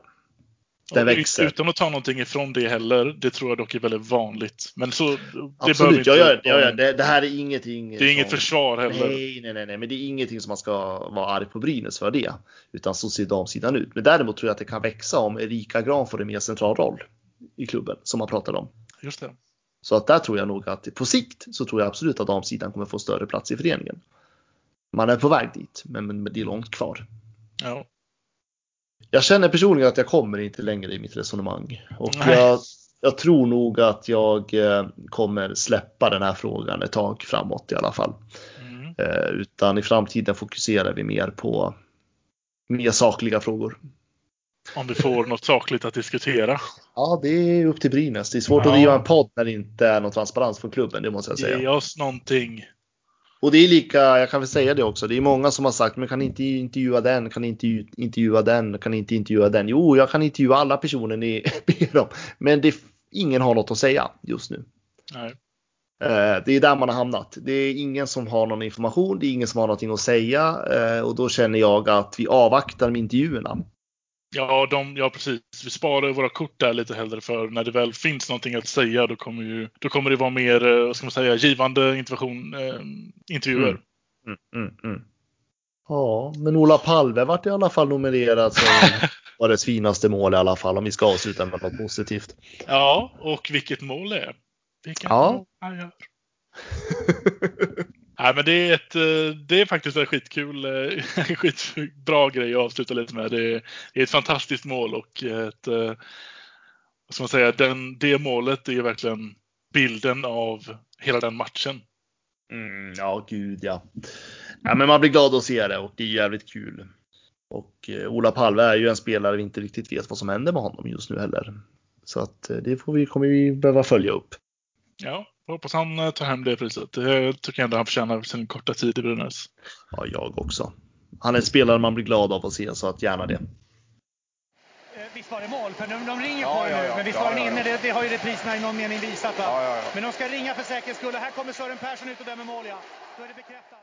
Speaker 2: Ut-
Speaker 3: växer.
Speaker 2: Utan att ta någonting ifrån det heller. Det tror jag dock är väldigt vanligt. Men så, det
Speaker 3: Absolut,
Speaker 2: inte
Speaker 3: jag gör, jag gör, det, det här är ingenting.
Speaker 2: Det är inget
Speaker 3: som-
Speaker 2: försvar heller.
Speaker 3: Nej, nej, nej, nej, men det är ingenting som man ska vara arg på Brynäs för det. Utan så ser damsidan ut. Men däremot tror jag att det kan växa om Erika Gran får en mer central roll i klubben som man pratar om.
Speaker 2: Just det.
Speaker 3: Så att där tror jag nog att på sikt så tror jag absolut att damsidan kommer få större plats i föreningen. Man är på väg dit, men, men det är långt kvar.
Speaker 2: Ja.
Speaker 3: Jag känner personligen att jag kommer inte längre i mitt resonemang. Och jag, jag tror nog att jag eh, kommer släppa den här frågan ett tag framåt i alla fall.
Speaker 2: Mm.
Speaker 3: Eh, utan i framtiden fokuserar vi mer på mer sakliga frågor.
Speaker 2: Om vi får något sakligt att diskutera.
Speaker 3: Ja, det är upp till Brynäs. Det är svårt
Speaker 2: Ja.
Speaker 3: att driva en podd när det inte är någon transparens från klubben, det måste jag säga.
Speaker 2: Ge oss någonting.
Speaker 3: Och det är lika, jag kan väl säga det också, det är många som har sagt, men kan inte intervjua den, kan inte intervjua den, kan inte intervjua den. Jo, jag kan intervjua alla personer ni ber om, men det, ingen har något att säga just nu.
Speaker 2: Nej.
Speaker 3: Eh, Det är där man har hamnat. Det är ingen som har någon information, det är ingen som har någonting att säga eh, och då känner jag att vi avvaktar med intervjuerna.
Speaker 2: Ja, de, ja, precis. Vi sparar våra kort där lite hellre för när det väl finns någonting att säga då kommer, ju, då kommer det vara mer, eh, vad ska man säga, givande intervention, eh, intervjuer.
Speaker 3: Mm. Mm, mm, mm. Ja, men Ola Palve vart i alla fall nominerad som årets finaste mål i alla fall om vi ska avsluta med något positivt.
Speaker 2: Ja, och vilket mål det är. Vilket
Speaker 3: Ja.
Speaker 2: mål han gör. Nej, men det är, ett, eh, det är faktiskt en skitkul, eh, skitbra grej att avsluta lite med. Det är, ett fantastiskt mål och ett, eh, ska man säga, den, det målet är verkligen bilden av hela den matchen.
Speaker 3: Mm, ja, gud ja. ja. Men man blir glad att se det och det är jävligt kul. Och Ola Palve är ju en spelare vi inte riktigt vet vad som händer med honom just nu heller. Så att det får vi, kommer vi behöva följa upp.
Speaker 2: Ja, jag hoppas han eh, tar hem det priset. Det tycker jag ändå han förtjänar sin korta tid i Brynäs.
Speaker 3: Ja, jag också. Han är en spelare man blir glad av att se, så att gärna det.
Speaker 4: Eh, Visst var det mål? För de, de ringer
Speaker 5: Ja,
Speaker 4: på det
Speaker 5: ja,
Speaker 4: nu,
Speaker 5: ja.
Speaker 4: men visst
Speaker 5: Ja,
Speaker 4: var den inne? Det, det har ju repriserna i någon mening visat. Va?
Speaker 5: Ja, ja, ja.
Speaker 4: Men de ska ringa för säkerhets skull. och Här kommer Sören Persson ut och dömer mål, ja. Då är det bekräftat.